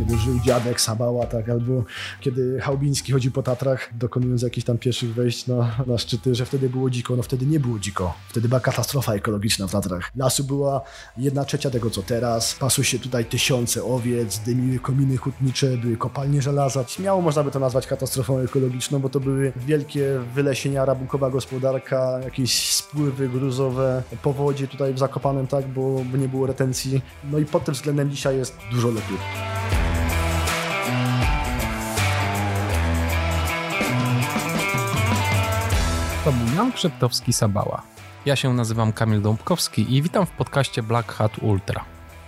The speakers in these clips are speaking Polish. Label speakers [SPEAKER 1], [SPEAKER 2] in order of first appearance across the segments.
[SPEAKER 1] kiedy żył dziadek Sabała, tak, albo kiedy Chałbiński chodzi po Tatrach, dokonując jakichś tam pierwszych wejść na, na szczyty, że wtedy było dziko. No wtedy nie było dziko. Wtedy była katastrofa ekologiczna w Tatrach. Lasu była jedna trzecia tego, co teraz. Pasły się tutaj tysiące owiec, dymiły kominy hutnicze, były kopalnie żelaza. Śmiało można by to nazwać katastrofą ekologiczną, bo to były wielkie wylesienia, rabunkowa gospodarka, jakieś spływy gruzowe, powodzie tutaj w Zakopanem, tak, bo nie było retencji. No i pod tym względem dzisiaj jest dużo lepiej.
[SPEAKER 2] To był Jan Krzeptowski-Sabała. Ja się nazywam Kamil Dąbkowski i witam w podcaście Black Hat Ultra.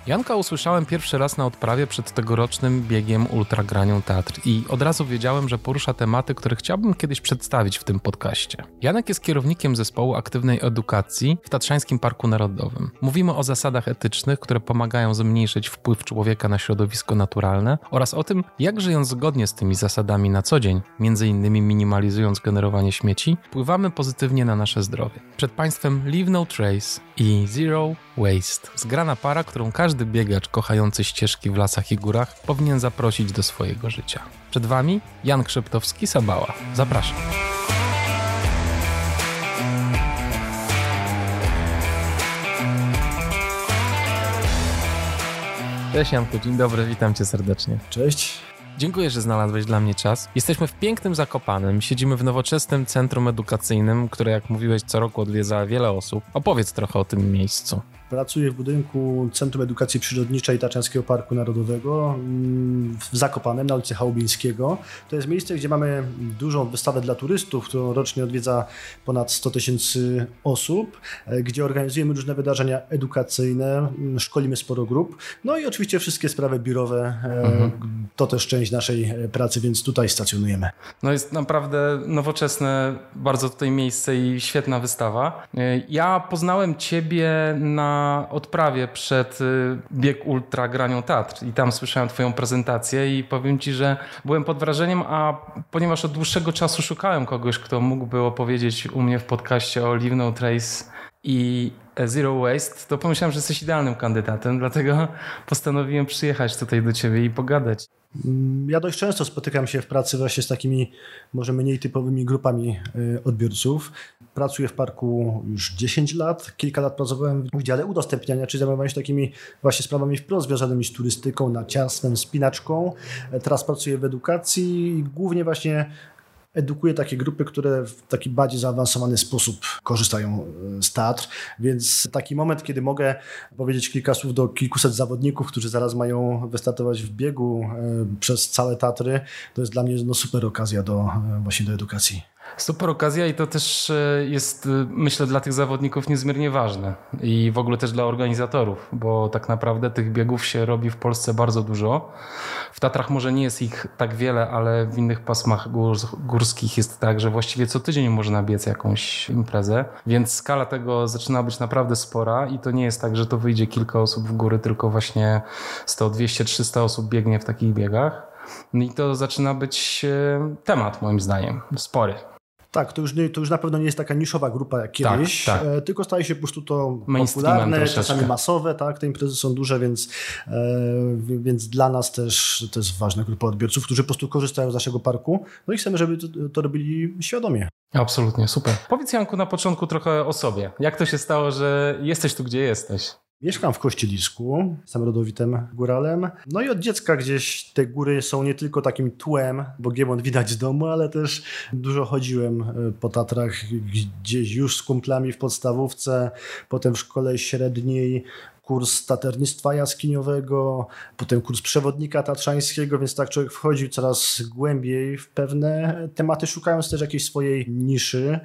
[SPEAKER 2] Janka usłyszałem pierwszy raz na odprawie przed tegorocznym biegiem Ultragranią Teatr i od razu wiedziałem, że porusza tematy, które chciałbym kiedyś przedstawić w tym podcaście. Janek jest kierownikiem zespołu aktywnej edukacji w Tatrzańskim Parku Narodowym. Mówimy o zasadach etycznych, które pomagają zmniejszyć wpływ człowieka na środowisko naturalne oraz o tym, jak żyjąc zgodnie z tymi zasadami na co dzień, innymi minimalizując generowanie śmieci, wpływamy pozytywnie na nasze zdrowie. Przed Państwem Leave No Trace i Zero Waste. Zgrana para, którą każdy biegacz kochający ścieżki w lasach i górach powinien zaprosić do swojego życia. Przed Wami Jan Krzeptowski-Sabała. Zapraszam. Cześć Janku, dzień dobry, witam cię serdecznie.
[SPEAKER 1] Cześć.
[SPEAKER 2] Dziękuję, że znalazłeś dla mnie czas. Jesteśmy w pięknym Zakopanem, siedzimy w nowoczesnym centrum edukacyjnym, które jak mówiłeś co roku odwiedza wiele osób. Opowiedz trochę o tym miejscu.
[SPEAKER 1] Pracuję w budynku Centrum Edukacji Przyrodniczej Tatrzańskiego Parku Narodowego mm, w Zakopanem na ulicy Chałubińskiego. To jest miejsce, gdzie mamy dużą wystawę dla turystów, którą rocznie odwiedza ponad 100 tysięcy osób, e, gdzie organizujemy różne wydarzenia edukacyjne, mm, szkolimy sporo grup, no i oczywiście wszystkie sprawy biurowe. E, mhm. To też część naszej e, pracy, więc tutaj stacjonujemy.
[SPEAKER 2] No jest naprawdę nowoczesne bardzo tutaj miejsce i świetna wystawa. Ja poznałem Ciebie na odprawie przed y, bieg ultra granią teatr i tam słyszałem twoją prezentację i powiem ci, że byłem pod wrażeniem, a ponieważ od dłuższego czasu szukałem kogoś, kto mógłby opowiedzieć u mnie w podcaście o Leave No Trace i Zero Waste, to pomyślałem, że jesteś idealnym kandydatem, dlatego postanowiłem przyjechać tutaj do ciebie i pogadać.
[SPEAKER 1] Ja dość często spotykam się w pracy właśnie z takimi może mniej typowymi grupami y, odbiorców. Pracuję w parku już 10 lat. Kilka lat pracowałem w dziale udostępniania, czy zajmowałem się takimi właśnie sprawami wprost związanymi z turystyką, naciastem, spinaczką. Teraz pracuję w edukacji i głównie właśnie edukuje takie grupy, które w taki bardziej zaawansowany sposób korzystają e, z teatr, więc taki moment, kiedy mogę powiedzieć kilka słów do kilkuset zawodników, którzy zaraz mają wystartować w biegu e, przez całe Tatry, to jest dla mnie no, super okazja do, e, właśnie do edukacji.
[SPEAKER 2] Super okazja i to też e, jest, e, myślę, dla tych zawodników niezmiernie ważne i w ogóle też dla organizatorów, bo tak naprawdę tych biegów się robi w Polsce bardzo dużo. W Tatrach może nie jest ich tak wiele, ale w innych pasmach górskich jest tak, że właściwie co tydzień można biec jakąś imprezę, więc skala tego zaczyna być naprawdę spora i to nie jest tak, że to wyjdzie kilka osób w góry, tylko właśnie 100, 200, 300 osób biegnie w takich biegach. I to zaczyna być e, temat, moim zdaniem, spory.
[SPEAKER 1] Tak, to już, nie, to już na pewno nie jest taka niszowa grupa jak tak, kiedyś, tak, tak. tylko staje się po prostu to popularne, troszeczkę. czasami masowe, tak, te imprezy są duże, więc, e, więc dla nas też to jest ważna grupa odbiorców, którzy po prostu korzystają z naszego parku, no i chcemy, żeby to, to robili świadomie.
[SPEAKER 2] Absolutnie, super. Powiedz Janku na początku trochę o sobie. Jak to się stało, że jesteś tu, gdzie jesteś?
[SPEAKER 1] Mieszkam w Kościelisku, jestem rodowitym góralem. No i od dziecka gdzieś te góry są nie tylko takim tłem, bo Giewont widać z domu, ale też dużo chodziłem e, po Tatrach gdzieś już z kumplami w podstawówce, potem w szkole średniej kurs taternictwa jaskiniowego, potem kurs przewodnika tatrzańskiego, więc tak człowiek wchodził coraz głębiej w pewne tematy, szukając też jakiejś swojej niszy.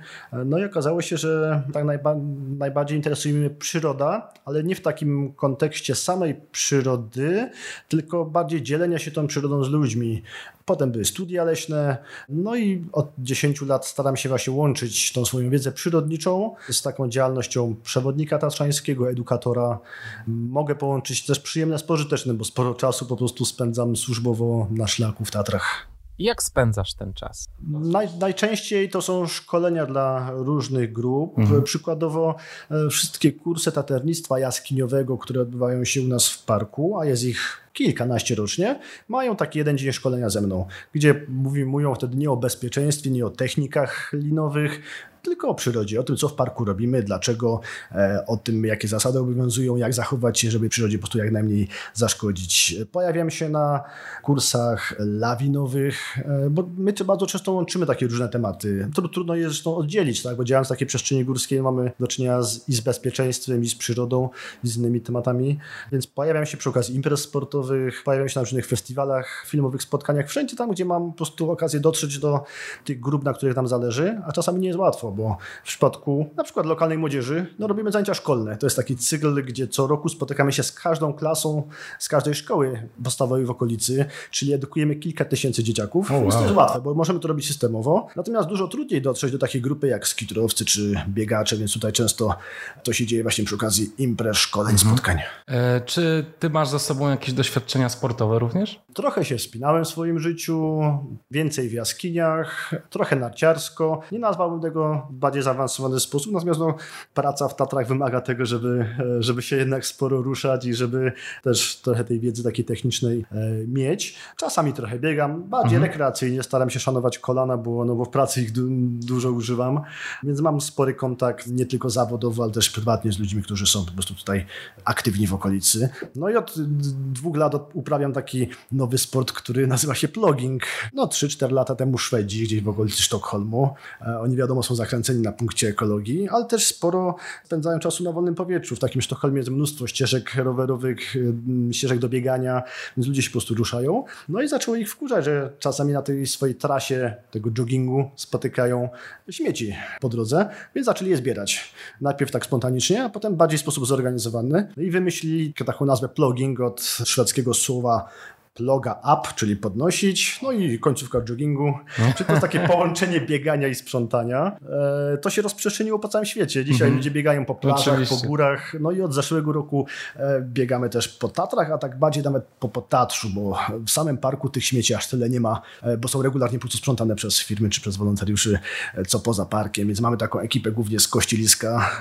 [SPEAKER 1] No i okazało się, że tak najba najbardziej interesuje mnie przyroda, ale nie w takim kontekście samej przyrody, tylko bardziej dzielenia się tą przyrodą z ludźmi. Potem były studia leśne, no i od 10 lat staram się właśnie łączyć tą swoją wiedzę przyrodniczą z taką działalnością przewodnika tatrzańskiego, edukatora. Mogę połączyć też przyjemne z pożytecznym, bo sporo czasu po prostu spędzam służbowo na szlaku w Tatrach.
[SPEAKER 2] Jak spędzasz ten czas?
[SPEAKER 1] Naj, najczęściej to są szkolenia dla różnych grup. Mhm. Przykładowo e, wszystkie kursy taternictwa jaskiniowego, które odbywają się u nas w parku, a jest ich kilkanaście rocznie, mają taki jeden dzień szkolenia ze mną, gdzie mówią wtedy nie o bezpieczeństwie, nie o technikach linowych, tylko o przyrodzie, o tym, co w parku robimy, dlaczego, e, o tym, jakie zasady obowiązują, jak zachować się, żeby przyrodzie po prostu jak najmniej zaszkodzić. Pojawiam się na kursach lawinowych, e, bo my bardzo często łączymy takie różne tematy. Trudno jest zresztą oddzielić, tak? bo działając w takiej przestrzeni górskiej mamy do czynienia z, i z bezpieczeństwem, i z przyrodą, i z innymi tematami, więc pojawiam się przy okazji imprez sportowych, pojawiam się na różnych festiwalach, filmowych spotkaniach, wszędzie tam, gdzie mam po prostu okazję dotrzeć do tych grup, na których nam zależy, a czasami nie jest łatwo, bo w przypadku na przykład lokalnej młodzieży no robimy zajęcia szkolne. To jest taki cykl, gdzie co roku spotykamy się z każdą klasą z każdej szkoły podstawowej w okolicy, czyli edukujemy kilka tysięcy dzieciaków. Oh, wow. to jest łatwe, bo możemy to robić systemowo. Natomiast dużo trudniej dotrzeć do takiej grupy jak skitrowcy czy biegacze, więc tutaj często to się dzieje właśnie przy okazji imprez, szkoleń, mhm. spotkań.
[SPEAKER 2] E, czy ty masz za sobą jakieś doświadczenia sportowe również?
[SPEAKER 1] Trochę się wspinałem w swoim życiu, więcej w jaskiniach, trochę narciarsko. Nie nazwałbym tego bardziej zaawansowany sposób, natomiast no, praca w Tatrach wymaga tego, żeby, żeby się jednak sporo ruszać i żeby też trochę tej wiedzy takiej technicznej e, mieć. Czasami trochę biegam, bardziej mhm. rekreacyjnie, staram się szanować kolana, bo, no, bo w pracy ich du dużo używam, więc mam spory kontakt nie tylko zawodowo, ale też prywatnie z ludźmi, którzy są po prostu tutaj aktywni w okolicy. No i od dwóch lat uprawiam taki nowy sport, który nazywa się plogging. No 3-4 lata temu Szwedzi, gdzieś w okolicy Sztokholmu. E, oni wiadomo są zakręceni na punkcie ekologii, ale też sporo spędzają czasu na wolnym powietrzu. W takim Sztokholmie jest mnóstwo ścieżek rowerowych, ścieżek do biegania, więc ludzie się po prostu ruszają. No i zaczęło ich wkurzać, że czasami na tej swojej trasie tego joggingu spotykają śmieci po drodze, więc zaczęli je zbierać. Najpierw tak spontanicznie, a potem bardziej w sposób zorganizowany. No i wymyślili taką nazwę plugging od szwedzkiego słowa loga up, czyli podnosić, no i końcówka joggingu. No. Czyli to jest takie połączenie biegania i sprzątania. E, to się rozprzestrzeniło po całym świecie. Dzisiaj mhm. ludzie biegają po plażach, Oczywiście. po górach, no i od zeszłego roku e, biegamy też po Tatrach, a tak bardziej nawet po Potatrzu, bo w samym parku tych śmieci aż tyle nie ma, e, bo są regularnie po prostu sprzątane przez firmy czy przez wolontariuszy, co poza parkiem, więc mamy taką ekipę głównie z Kościeliska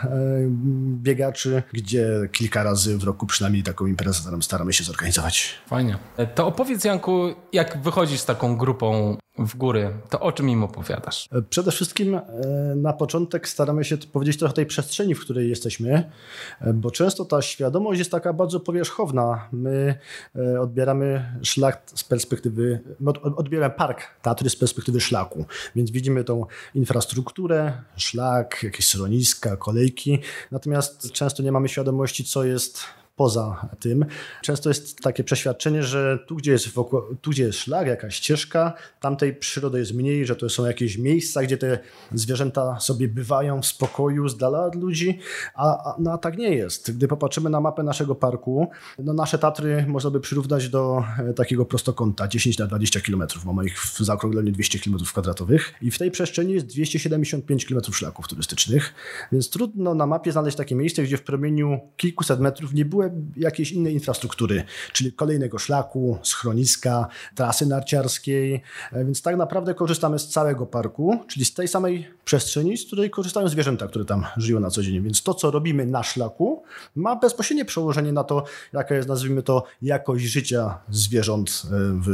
[SPEAKER 1] biegaczy, gdzie kilka razy w roku przynajmniej taką imprezę staramy się zorganizować.
[SPEAKER 2] Fajnie. To opowiedz Janku, jak wychodzisz z taką grupą w góry, to o czym im opowiadasz?
[SPEAKER 1] E, przede wszystkim e, na początek staramy się powiedzieć trochę o tej przestrzeni, w której jesteśmy, e, bo często ta świadomość jest taka bardzo powierzchowna. My odbieramy szlak z perspektywy, odbieramy park Tatry z perspektywy szlaku, więc widzimy tą infrastrukturę, szlak, jakieś schroniska, kolejki, natomiast często nie mamy świadomości, co jest poza tym. Często jest takie przeświadczenie, że tu gdzie, jest wokół, tu, gdzie jest szlak, jakaś ścieżka, tamtej przyrody jest mniej, że to są jakieś miejsca, gdzie te zwierzęta sobie bywają w spokoju, z dala od ludzi, a, a, no, a tak nie jest. Gdy popatrzymy na mapę naszego parku, no nasze Tatry można by przyrównać do e, takiego prostokąta 10 na 20 km, mamy ich w zaokrągleniu 200 km kwadratowych i w tej przestrzeni jest 275 km szlaków turystycznych, więc trudno na mapie znaleźć takie miejsce, gdzie w promieniu kilkuset metrów nie było jakiejś innej infrastruktury, czyli kolejnego szlaku, schroniska, trasy narciarskiej, e, więc tak naprawdę korzystamy z całego parku, czyli z tej samej przestrzeni, z której korzystają zwierzęta, które tam żyją na co dzień. Więc to, co robimy na szlaku, ma bezpośrednie przełożenie na to, jaka jest, nazwijmy to, jakość życia zwierząt e, w,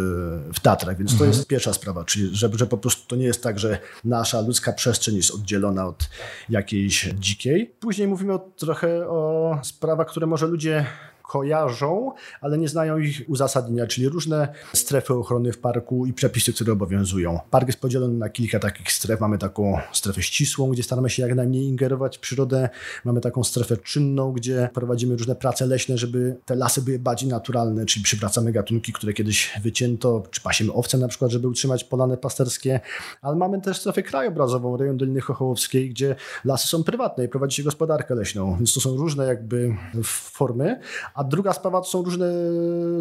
[SPEAKER 1] w Tatrach. Więc to mhm. jest pierwsza sprawa, czyli że, że po prostu to nie jest tak, że nasza ludzka przestrzeń jest oddzielona od jakiejś dzikiej. Później mówimy o, trochę o sprawach, które może ludzie kojarzą, ale nie znają ich uzasadnienia, czyli różne strefy ochrony w parku i przepisy, które obowiązują. Park jest podzielony na kilka takich stref. Mamy taką strefę ścisłą, gdzie staramy się jak najmniej ingerować w przyrodę. Mamy taką strefę czynną, gdzie prowadzimy różne prace leśne, żeby te lasy były bardziej naturalne, czyli przywracamy gatunki, które kiedyś wycięto, czy pasimy owce na przykład, żeby utrzymać polany pasterskie, ale mamy też strefę krajobrazową, rejon Doliny Chochołowskiej, gdzie lasy są prywatne i prowadzi się gospodarkę leśną, więc to są różne jakby formy, a druga sprawa to są różne,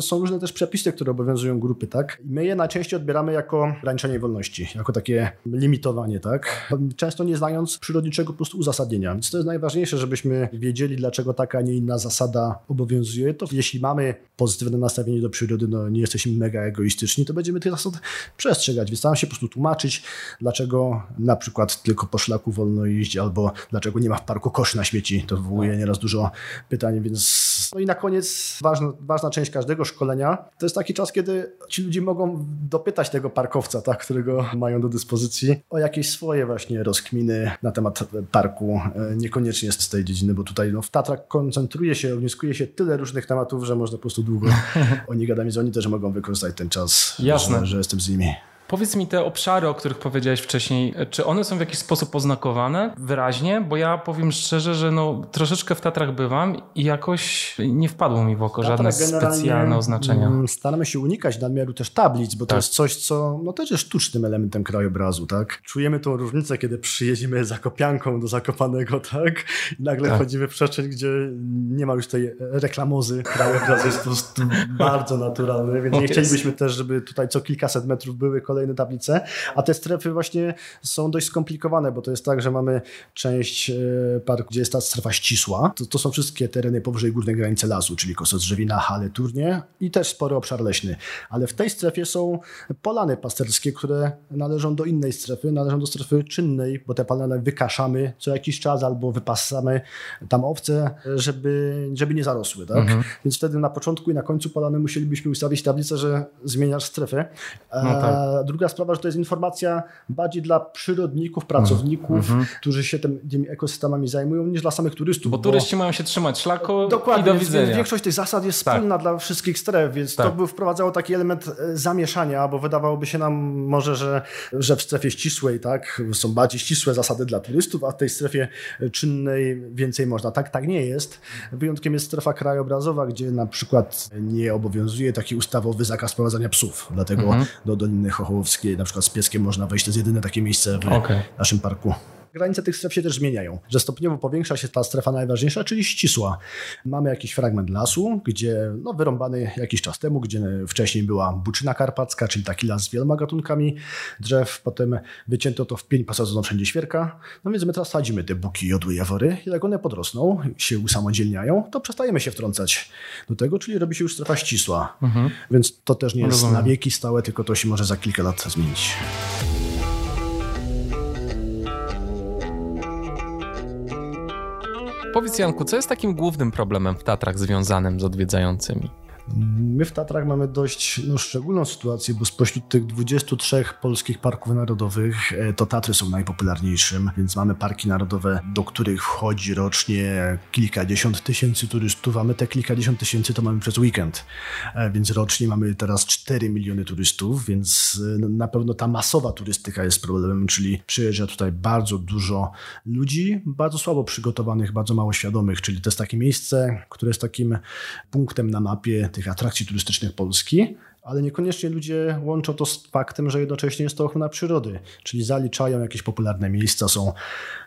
[SPEAKER 1] są różne też przepisy, które obowiązują grupy, tak? I my je najczęściej odbieramy jako ograniczenie wolności, jako takie limitowanie, tak? Często nie znając przyrodniczego po prostu uzasadnienia. Więc to jest najważniejsze, żebyśmy wiedzieli, dlaczego taka, a nie inna zasada obowiązuje. To jeśli mamy pozytywne nastawienie do przyrody, no nie jesteśmy mega egoistyczni, to będziemy tych zasad przestrzegać. Więc staram się po prostu tłumaczyć, dlaczego na przykład tylko po szlaku wolno iść, albo dlaczego nie ma w parku koszy na śmieci. To wywołuje nieraz dużo pytań, więc no i na koniec ważna, ważna część każdego szkolenia to jest taki czas, kiedy ci ludzie mogą dopytać tego parkowca, tak, którego mają do dyspozycji, o jakieś swoje właśnie rozkminy na temat parku, e, niekoniecznie z tej dziedziny, bo tutaj no, w Tatrach koncentruje się, ogniskuje się tyle różnych tematów, że można po prostu długo o nich gadać, więc oni też mogą wykorzystać ten czas,
[SPEAKER 2] Jasne.
[SPEAKER 1] Że, że jestem z nimi.
[SPEAKER 2] Powiedz mi te obszary, o których powiedziałeś wcześniej, czy one są w jakiś sposób oznakowane wyraźnie? Bo ja powiem szczerze, że no, troszeczkę w Tatrach bywam i jakoś nie wpadło mi w oko żadne specjalne oznaczenia. Mm,
[SPEAKER 1] staramy się unikać nadmiaru też tablic, bo tak. to jest coś, co no, też jest sztucznym elementem krajobrazu. Tak? Czujemy tą różnicę, kiedy przyjedziemy zakopianką do Zakopanego tak? i nagle tak. wchodzimy w przestrzeń, gdzie nie ma już tej reklamozy. Krajobraz jest po prostu bardzo naturalny, więc nie chcielibyśmy też, żeby tutaj co kilkaset metrów były kolejne kolejne tablice, a te strefy właśnie są dość skomplikowane, bo to jest tak, że mamy część e, parku, gdzie jest ta strefa ścisła. To, to są wszystkie tereny powyżej górnej granicy lasu, czyli Kostos Drzewina, Hale, Turnie i też spory obszar leśny. Ale w tej strefie są polany pasterskie, które należą do innej strefy, należą do strefy czynnej, bo te polany wykaszamy co jakiś czas albo wypasamy tam owce, żeby, żeby nie zarosły. Tak? Mhm. Więc wtedy na początku i na końcu polany musielibyśmy ustawić tablicę, że zmieniasz strefę. No tak. Druga sprawa, że to jest informacja bardziej dla przyrodników, pracowników, mm -hmm. którzy się tym, tymi ekosystemami zajmują, niż dla samych turystów.
[SPEAKER 2] Bo, bo turyści mają się trzymać szlaku Dokładnie, i do widzenia.
[SPEAKER 1] Więc większość tych zasad jest tak. wspólna dla wszystkich stref, więc tak. to by wprowadzało taki element e, zamieszania, bo wydawałoby się nam może, że, że w strefie ścisłej tak, są bardziej ścisłe zasady dla turystów, a w tej strefie czynnej więcej można. Tak, tak nie jest. Wyjątkiem jest strefa krajobrazowa, gdzie na przykład nie obowiązuje taki ustawowy zakaz prowadzenia psów. Dlatego mm -hmm. do Doliny Chochołowskiej na przykład z pieskiem można wejść, to jest jedyne takie miejsce w okay. naszym parku. Granice tych stref się też zmieniają, że stopniowo powiększa się ta strefa najważniejsza, czyli ścisła. Mamy jakiś fragment lasu, gdzie no, wyrąbany jakiś czas temu, gdzie wcześniej była buczyna karpacka, czyli taki las z wieloma gatunkami drzew, potem wycięto to w pień, posadzono wszędzie świerka. No więc my teraz sadzimy te buki, jodły, jawory i jak one podrosną, się usamodzielniają, to przestajemy się wtrącać do tego, czyli robi się już strefa ścisła. Mhm. Więc to też nie jest Rozumiem. na wieki stałe, tylko to się może za kilka lat zmienić.
[SPEAKER 2] Powiedz Janku, co jest takim głównym problemem w Tatrach związanym z odwiedzającymi?
[SPEAKER 1] My w Tatrach mamy dość no, szczególną sytuację, bo spośród tych 23 polskich parków narodowych e, to Tatry są najpopularniejszym, więc mamy parki narodowe, do których wchodzi rocznie kilkadziesiąt tysięcy turystów, a my te kilkadziesiąt tysięcy to mamy przez weekend. E, więc rocznie mamy teraz 4 miliony turystów, więc e, na pewno ta masowa turystyka jest problemem, czyli przyjeżdża tutaj bardzo dużo ludzi, bardzo słabo przygotowanych, bardzo mało świadomych, czyli to jest takie miejsce, które jest takim punktem na mapie tych atrakcji turystycznych Polski, ale niekoniecznie ludzie łączą to z faktem, że jednocześnie jest to ochrona przyrody, czyli zaliczają jakieś popularne miejsca, są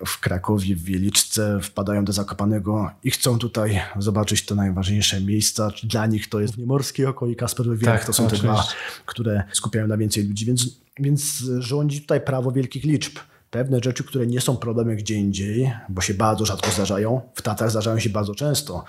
[SPEAKER 1] w Krakowie, w Wieliczce, wpadają do Zakopanego i chcą tutaj zobaczyć te najważniejsze miejsca. Dla nich to jest Niemorskie Oko i Kasperowy Wierch, tak, to są te dwa, które skupiają na więcej ludzi, więc, więc rządzi tutaj prawo wielkich liczb pewne rzeczy, które nie są problemem gdzie indziej, bo się bardzo rzadko zdarzają, w Tatrach zdarzają się bardzo często.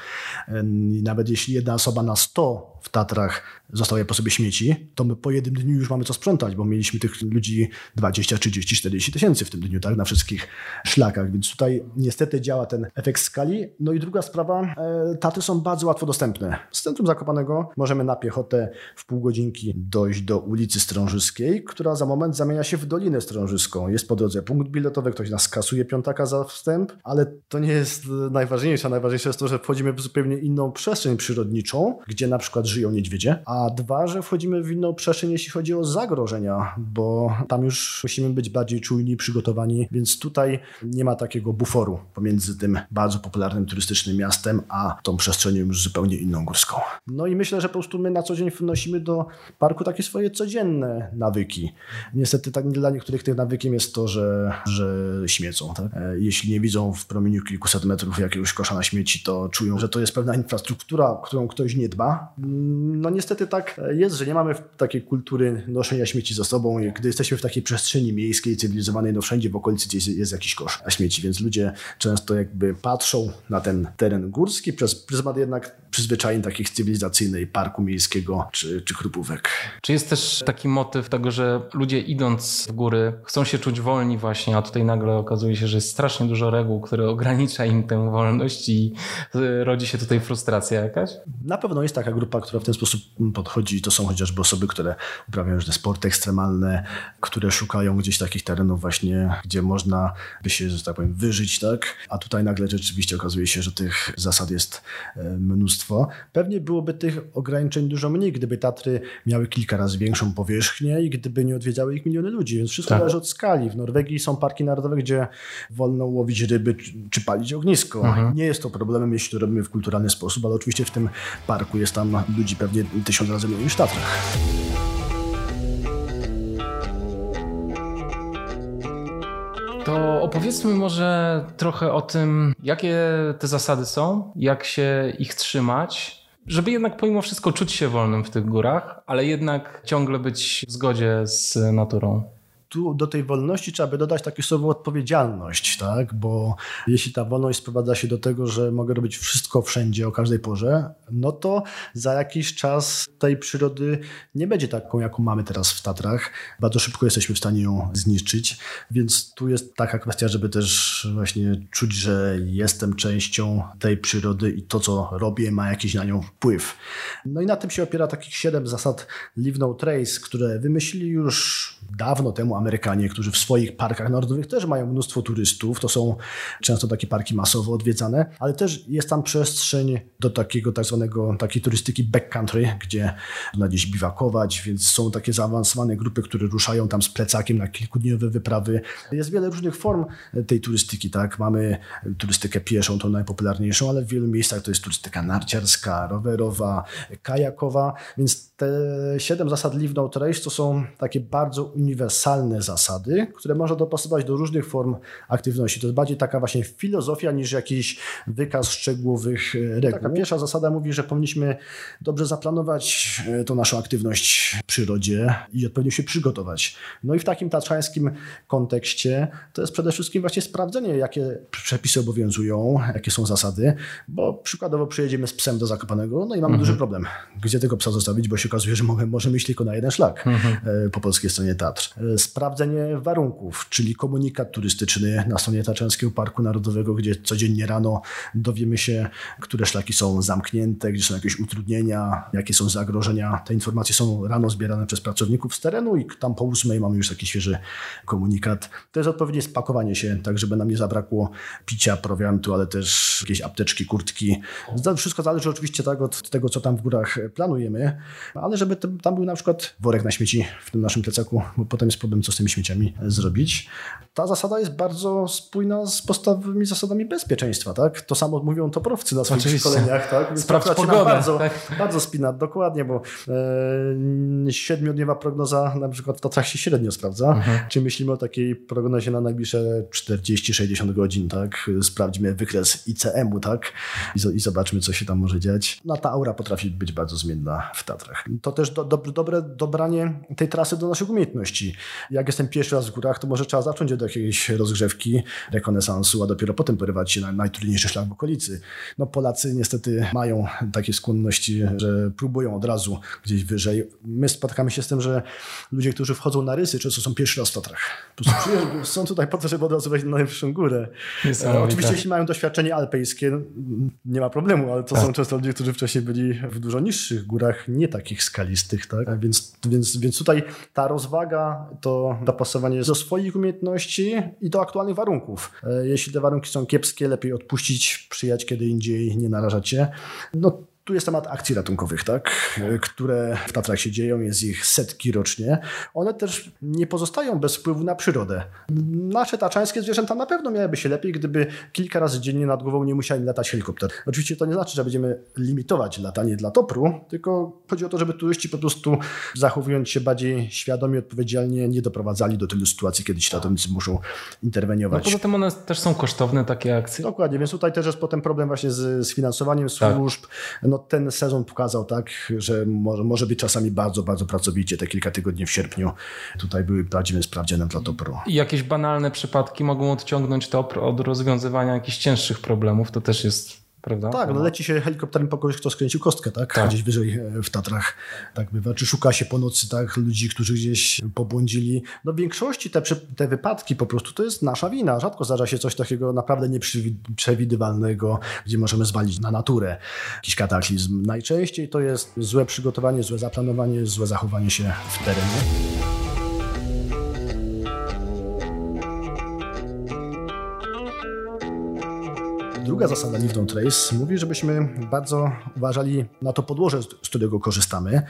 [SPEAKER 1] Nawet jeśli jedna osoba na 100 w Tatrach zostawia po sobie śmieci, to my po jednym dniu już mamy co sprzątać, bo mieliśmy tych ludzi 20, 30, 40 tysięcy w tym dniu, tak, na wszystkich szlakach, więc tutaj niestety działa ten efekt skali. No i druga sprawa, e, Tatry są bardzo łatwo dostępne. Z centrum Zakopanego możemy na piechotę w pół godzinki dojść do ulicy Strążyskiej, która za moment zamienia się w Dolinę Strążyską. Jest po drodze punkt biletowy, ktoś nas kasuje piątaka za wstęp, ale to nie jest najważniejsze. Najważniejsze jest to, że wchodzimy w zupełnie inną przestrzeń przyrodniczą, gdzie na przykład żyją niedźwiedzie, a dwa, że wchodzimy w inną przestrzeń, jeśli chodzi o zagrożenia, bo tam już musimy być bardziej czujni, przygotowani, więc tutaj nie ma takiego buforu pomiędzy tym bardzo popularnym turystycznym miastem, a tą przestrzenią już zupełnie inną górską. No i myślę, że po prostu my na co dzień wnosimy do parku takie swoje codzienne nawyki. Niestety tak dla niektórych tych nawykiem jest to, że, że śmiecą. Tak? E, jeśli nie widzą w promieniu kilkuset metrów jakiegoś kosza na śmieci, to czują, że to jest pewna infrastruktura, którą ktoś nie dba. No niestety tak jest, że nie mamy takiej kultury noszenia śmieci za sobą. Gdy jesteśmy w takiej przestrzeni miejskiej, cywilizowanej, no wszędzie w okolicy gdzieś jest jakiś kosz na śmieci, więc ludzie często jakby patrzą na ten teren górski przez pryzmat jednak przyzwyczajeń takich cywilizacyjnej, parku miejskiego czy, czy chrupówek.
[SPEAKER 2] Czy jest też taki motyw tego, że ludzie idąc w góry chcą się czuć wolni właśnie, a tutaj nagle okazuje się, że jest strasznie dużo reguł, które ogranicza im tę wolność i rodzi się tutaj frustracja jakaś?
[SPEAKER 1] Na pewno jest taka grupa, która w ten sposób podchodzi. To są chociażby osoby, które uprawiają różne sporty ekstremalne, które szukają gdzieś takich terenów właśnie, gdzie można by się, że tak powiem, wyżyć, tak? A tutaj nagle rzeczywiście okazuje się, że tych zasad jest e, mnóstwo. Pewnie byłoby tych ograniczeń dużo mniej, gdyby Tatry miały kilka razy większą powierzchnię i gdyby nie odwiedzały ich miliony ludzi, więc wszystko tak. zależy od skali. W Norwegii są parki narodowe, gdzie wolno łowić ryby czy palić ognisko. Mhm. Nie jest to problemem, jeśli to robimy w kulturalny sposób, ale oczywiście w tym parku jest tam ludzi pewnie tysiąc razy mniej niż w Tatrach.
[SPEAKER 2] To opowiedzmy może trochę o tym, jakie te zasady są, jak się ich trzymać, żeby jednak pomimo wszystko czuć się wolnym w tych górach, ale jednak ciągle być w zgodzie z naturą
[SPEAKER 1] tu do tej wolności trzeba by dodać takie słowo odpowiedzialność, tak? Bo jeśli ta wolność sprowadza się do tego, że mogę robić wszystko wszędzie o każdej porze, no to za jakiś czas tej przyrody nie będzie taką, jaką mamy teraz w Tatrach. Bardzo szybko jesteśmy w stanie ją zniszczyć, więc tu jest taka kwestia, żeby też właśnie czuć, że jestem częścią tej przyrody i to, co robię, ma jakiś na nią wpływ. No i na tym się opiera takich siedem zasad Live No Trace, które wymyślili już dawno temu Amerykanie, którzy w swoich parkach narodowych też mają mnóstwo turystów. To są często takie parki masowo odwiedzane, ale też jest tam przestrzeń do takiego tak zwanego, takiej turystyki backcountry, gdzie można gdzieś biwakować, więc są takie zaawansowane grupy, które ruszają tam z plecakiem na kilkudniowe wyprawy. Jest wiele różnych form tej turystyki, tak? Mamy turystykę pieszą, tą najpopularniejszą, ale w wielu miejscach to jest turystyka narciarska, rowerowa, kajakowa, więc te siedem zasad Live Trace to są takie bardzo uniwersalne zasady, które można dopasować do różnych form aktywności. To jest bardziej taka właśnie filozofia niż jakiś wykaz szczegółowych e, reguł. Taka pierwsza zasada mówi, że powinniśmy dobrze zaplanować e, tą naszą aktywność w przyrodzie i odpowiednio się przygotować. No i w takim tatrzańskim kontekście to jest przede wszystkim właśnie sprawdzenie, jakie przepisy obowiązują, jakie są zasady, bo przykładowo przyjedziemy z psem do Zakopanego, no i mamy mhm. duży problem. Gdzie tego psa zostawić, bo się okazuje, że możemy iść tylko na jeden szlak mhm. E, po polskiej stronie Sprawdzenie warunków, czyli komunikat turystyczny na stronie Tatrzańskiego Parku Narodowego, gdzie codziennie rano dowiemy się, które szlaki są zamknięte, gdzie są jakieś utrudnienia, jakie są zagrożenia. Te informacje są rano zbierane przez pracowników z terenu i tam po ósmej mamy już taki świeży komunikat. To jest odpowiednie spakowanie się, tak żeby nam nie zabrakło picia, prowiantu, ale też jakieś apteczki, kurtki. Wszystko zależy oczywiście tak od tego, co tam w górach planujemy, ale żeby tam był na przykład worek na śmieci w tym naszym plecaku, bo potem jest problem, co z tymi śmieciami zrobić. Ta zasada jest bardzo spójna z podstawowymi zasadami bezpieczeństwa, tak? To samo mówią toprowcy na swoich Oczywiście. szkoleniach, tak?
[SPEAKER 2] Więc Sprawdź pogodę.
[SPEAKER 1] Bardzo,
[SPEAKER 2] tak.
[SPEAKER 1] bardzo spina, dokładnie, bo e, siedmiodniowa prognoza na przykład w Tatrach się średnio sprawdza. Mhm. Czy myślimy o takiej prognozie na najbliższe 40-60 godzin, tak? Sprawdźmy wykres ICM-u, tak? I, I, zobaczmy, co się tam może dziać. No ta aura potrafi być bardzo zmienna w Tatrach. To też do, do, dobre dobranie tej trasy do naszych umiejętności. Jak jestem pierwszy raz w górach, to może trzeba zacząć od jakiejś rozgrzewki, rekonesansu, a dopiero potem porywać się na najtrudniejszy szlak w okolicy. No Polacy niestety mają takie skłonności, że próbują od razu gdzieś wyżej. My spotykamy się z tym, że ludzie, którzy wchodzą na rysy, często są pierwszy raz w Tatrach. Po prostu są tutaj po to, żeby od razu wejść na najwyższą górę. E, oczywiście jeśli mają doświadczenie alpejskie, nie ma problemu, ale to tak. są często ludzie, którzy wcześniej byli w dużo niższych górach, nie takich skalistych, tak? Więc, więc, więc tutaj ta rozwaga, to dopasowanie do swoich umiejętności i do aktualnych warunków. E, jeśli te warunki są kiepskie, lepiej odpuścić, przyjechać kiedy indziej, nie narażać się. No tu jest temat akcji ratunkowych, tak? które w Tatrach się dzieją, jest ich setki rocznie. One też nie pozostają bez wpływu na przyrodę. Nasze taczańskie zwierzęta na pewno miałyby się lepiej, gdyby kilka razy dziennie nad głową nie musieli latać helikopter. Oczywiście to nie znaczy, że będziemy limitować latanie dla topru, tylko chodzi o to, żeby turyści po prostu zachowując się bardziej świadomie, odpowiedzialnie, nie doprowadzali do tylu sytuacji, kiedy ci ratownicy muszą interweniować.
[SPEAKER 2] No poza tym one też są kosztowne, takie akcje.
[SPEAKER 1] Dokładnie, więc tutaj też jest potem problem właśnie z, z finansowaniem tak. służb. Tak. No, no, ten sezon pokazał tak, że może, może być czasami bardzo, bardzo pracowicie. Te kilka tygodni w sierpniu tutaj były prawdziwym sprawdzianem dla Topru.
[SPEAKER 2] I jakieś banalne przypadki mogą odciągnąć Topr od rozwiązywania jakichś cięższych problemów. To też jest prawda?
[SPEAKER 1] Tak, no leci się helikopterem po kogoś, kto skręcił kostkę, tak? tak? Gdzieś wyżej e, w Tatrach. Tak bywa. Czy szuka się po nocy, tak? Ludzi, którzy gdzieś pobłądzili. No w większości te, te wypadki po prostu to jest nasza wina. Rzadko zdarza się coś takiego naprawdę nieprzewidywalnego, gdzie możemy zwalić na naturę jakiś kataklizm. Najczęściej to jest złe przygotowanie, złe zaplanowanie, złe zachowanie się w terenie. Druga zasada Don't Trace mówi, żebyśmy bardzo uważali na to podłoże, z którego korzystamy.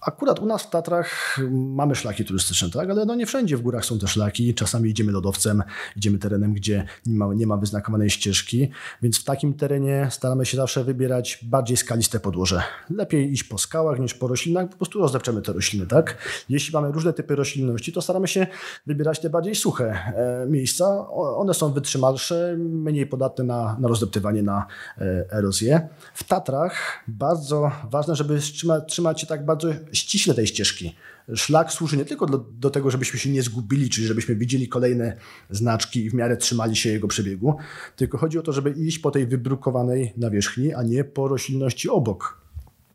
[SPEAKER 1] Akurat u nas w Tatrach mamy szlaki turystyczne, tak? ale no nie wszędzie w górach są te szlaki. Czasami idziemy lodowcem, idziemy terenem, gdzie nie ma, nie ma wyznakowanej ścieżki, więc w takim terenie staramy się zawsze wybierać bardziej skaliste podłoże. Lepiej iść po skałach niż po roślinach, po prostu rozdepczemy te rośliny. tak? Jeśli mamy różne typy roślinności, to staramy się wybierać te bardziej suche e, miejsca. One są wytrzymalsze, mniej podatne na, na rozdeptywanie, na e, erozję. W Tatrach bardzo ważne, żeby trzymać, trzymać się tak bardzo ściśle tej ścieżki. Szlak służy nie tylko do, do, tego, żebyśmy się nie zgubili, czyli żebyśmy widzieli kolejne znaczki i w miarę trzymali się jego przebiegu, tylko chodzi o to, żeby iść po tej wybrukowanej nawierzchni, a nie po roślinności obok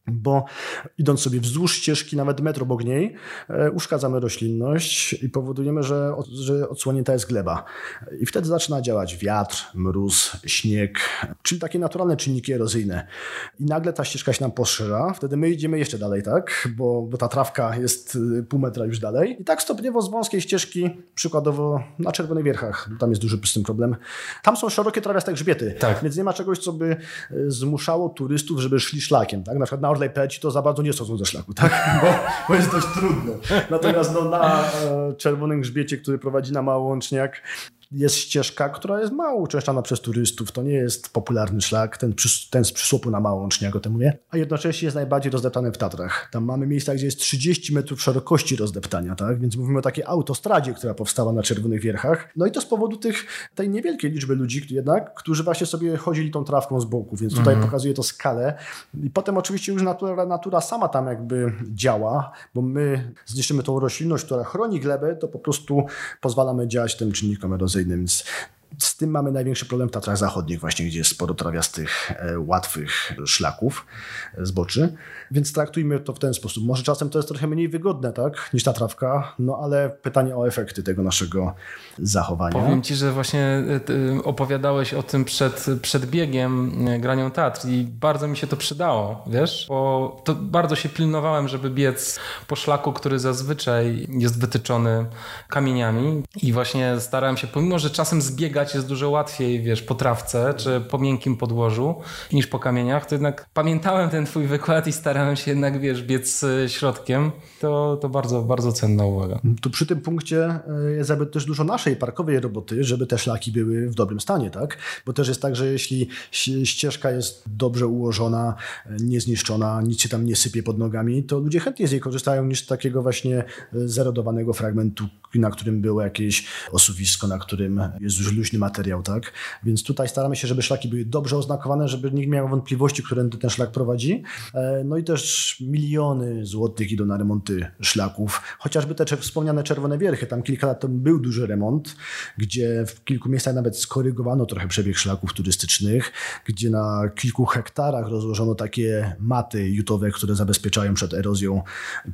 [SPEAKER 1] bo idąc sobie wzdłuż ścieżki, nawet metr obok niej, e, uszkadzamy roślinność i powodujemy, że, że odsłonięta jest gleba. I wtedy zaczyna działać wiatr, mróz, śnieg, czyli takie naturalne czynniki erozyjne. I nagle ta ścieżka się nam poszerza, wtedy my idziemy jeszcze dalej, tak? Bo, bo ta trawka jest y, pół metra już dalej. I tak stopniowo z wąskiej ścieżki, przykładowo na Czerwonych Wierchach, tam jest duży z tym problem, tam są szerokie trawiaste grzbiety, tak. więc nie ma czegoś, co by y, zmuszało turystów, żeby szli szlakiem, tak? Na przykład na Orlej to za bardzo nie schodzą ze szlaku, tak? Bo, bo jest dość trudno. Natomiast no, na e, czerwonym grzbiecie, który prowadzi na Małączniak, jest ścieżka, która jest mało uczęszczana przez turystów. To nie jest popularny szlak, ten, ten z przysłopu na Małączniak, jak o tym mówię. A jednocześnie jest najbardziej rozdeptany w Tatrach. Tam mamy miejsca, gdzie jest 30 metrów szerokości rozdeptania, tak? Więc mówimy o takiej autostradzie, która powstała na Czerwonych Wierchach. No i to z powodu tych, tej niewielkiej liczby ludzi jednak, którzy właśnie sobie chodzili tą trawką z boku, więc tutaj mhm. pokazuje to skalę. I potem oczywiście już natura, natura sama tam jakby działa, bo my zniszczymy tą roślinność, która chroni glebę, to po prostu pozwalamy działać tym czynnikom erozyjnym więc z tym mamy największy problem w Tatrach Zachodnich, właśnie gdzie jest sporo trawiastych, e, łatwych szlaków, e, zboczy. Więc traktujmy to w ten sposób. Może czasem to jest trochę mniej wygodne, tak, niż ta trawka, no ale pytanie o efekty tego naszego zachowania.
[SPEAKER 2] Powiem ci, że właśnie e, opowiadałeś o tym przed, przed biegiem granią Tatr i bardzo mi się to przydało, wiesz, bo to bardzo się pilnowałem, żeby biec po szlaku, który zazwyczaj jest wytyczony kamieniami i właśnie starałem się, pomimo, że czasem zbiegać jest dużo łatwiej, wiesz, po trawce czy po miękkim podłożu niż po kamieniach, to jednak pamiętałem ten twój wykład i starałem się jednak, wiesz, biec e, środkiem. To, to bardzo, bardzo cenna uwaga.
[SPEAKER 1] Tu przy tym punkcie e, jest jakby też dużo naszej parkowej roboty, żeby te szlaki były w dobrym stanie, tak? Bo też jest tak, że jeśli ścieżka jest dobrze ułożona, e, niezniszczona, nic się tam nie sypie pod nogami, to ludzie chętniej z niej korzystają niż z takiego właśnie zerodowanego fragmentu, na którym było jakieś osuwisko, na którym jest już luźny materiał, tak? Więc tutaj staramy się, żeby szlaki były dobrze oznakowane, żeby nikt nie miał wątpliwości, którędy ten szlak prowadzi. No i też miliony złotych idą na remonty szlaków. Chociażby te wspomniane Czerwone Wierchy, tam kilka lat temu był duży remont, gdzie w kilku miejscach nawet skorygowano trochę przebieg szlaków turystycznych, gdzie na kilku hektarach rozłożono takie maty jutowe, które zabezpieczają przed erozją,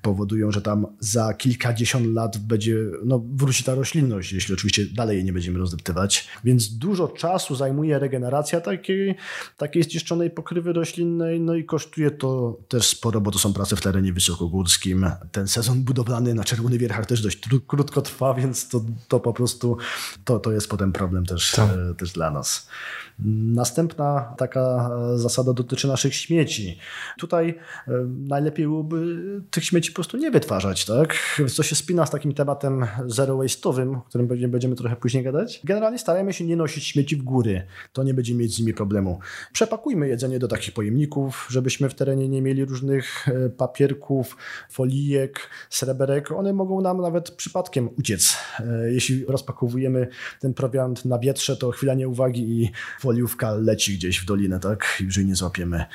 [SPEAKER 1] powodują, że tam za kilkadziesiąt lat będzie, no wróci ta roślinność, jeśli oczywiście dalej jej nie będziemy rozdeptywać. Więc dużo czasu zajmuje regeneracja takiej, takiej zniszczonej pokrywy roślinnej, no i kosztuje to też sporo, bo to są prace w terenie wysokogórskim. Ten sezon budowlany na Czerwonych Wierchach też dość krótko trwa, więc to, to po prostu to, to jest potem problem też, tak. e, też dla nas. Następna taka zasada dotyczy naszych śmieci. Tutaj e, najlepiej byłoby tych śmieci po prostu nie wytwarzać, tak? Co się spina z takim tematem zero waste'owym, o którym będziemy trochę później gadać. Generalnie starajmy się nie nosić śmieci w góry. To nie będzie mieć z nimi problemu. Przepakujmy jedzenie do takich pojemników, żebyśmy w terenie nie mieli różnych e, papierków, folijek, sreberek. One mogą nam nawet przypadkiem uciec. E, jeśli rozpakowujemy ten prowiant na wietrze, to chwila nieuwagi i foliówka leci gdzieś w dolinę, tak? I już jej nie złapiemy.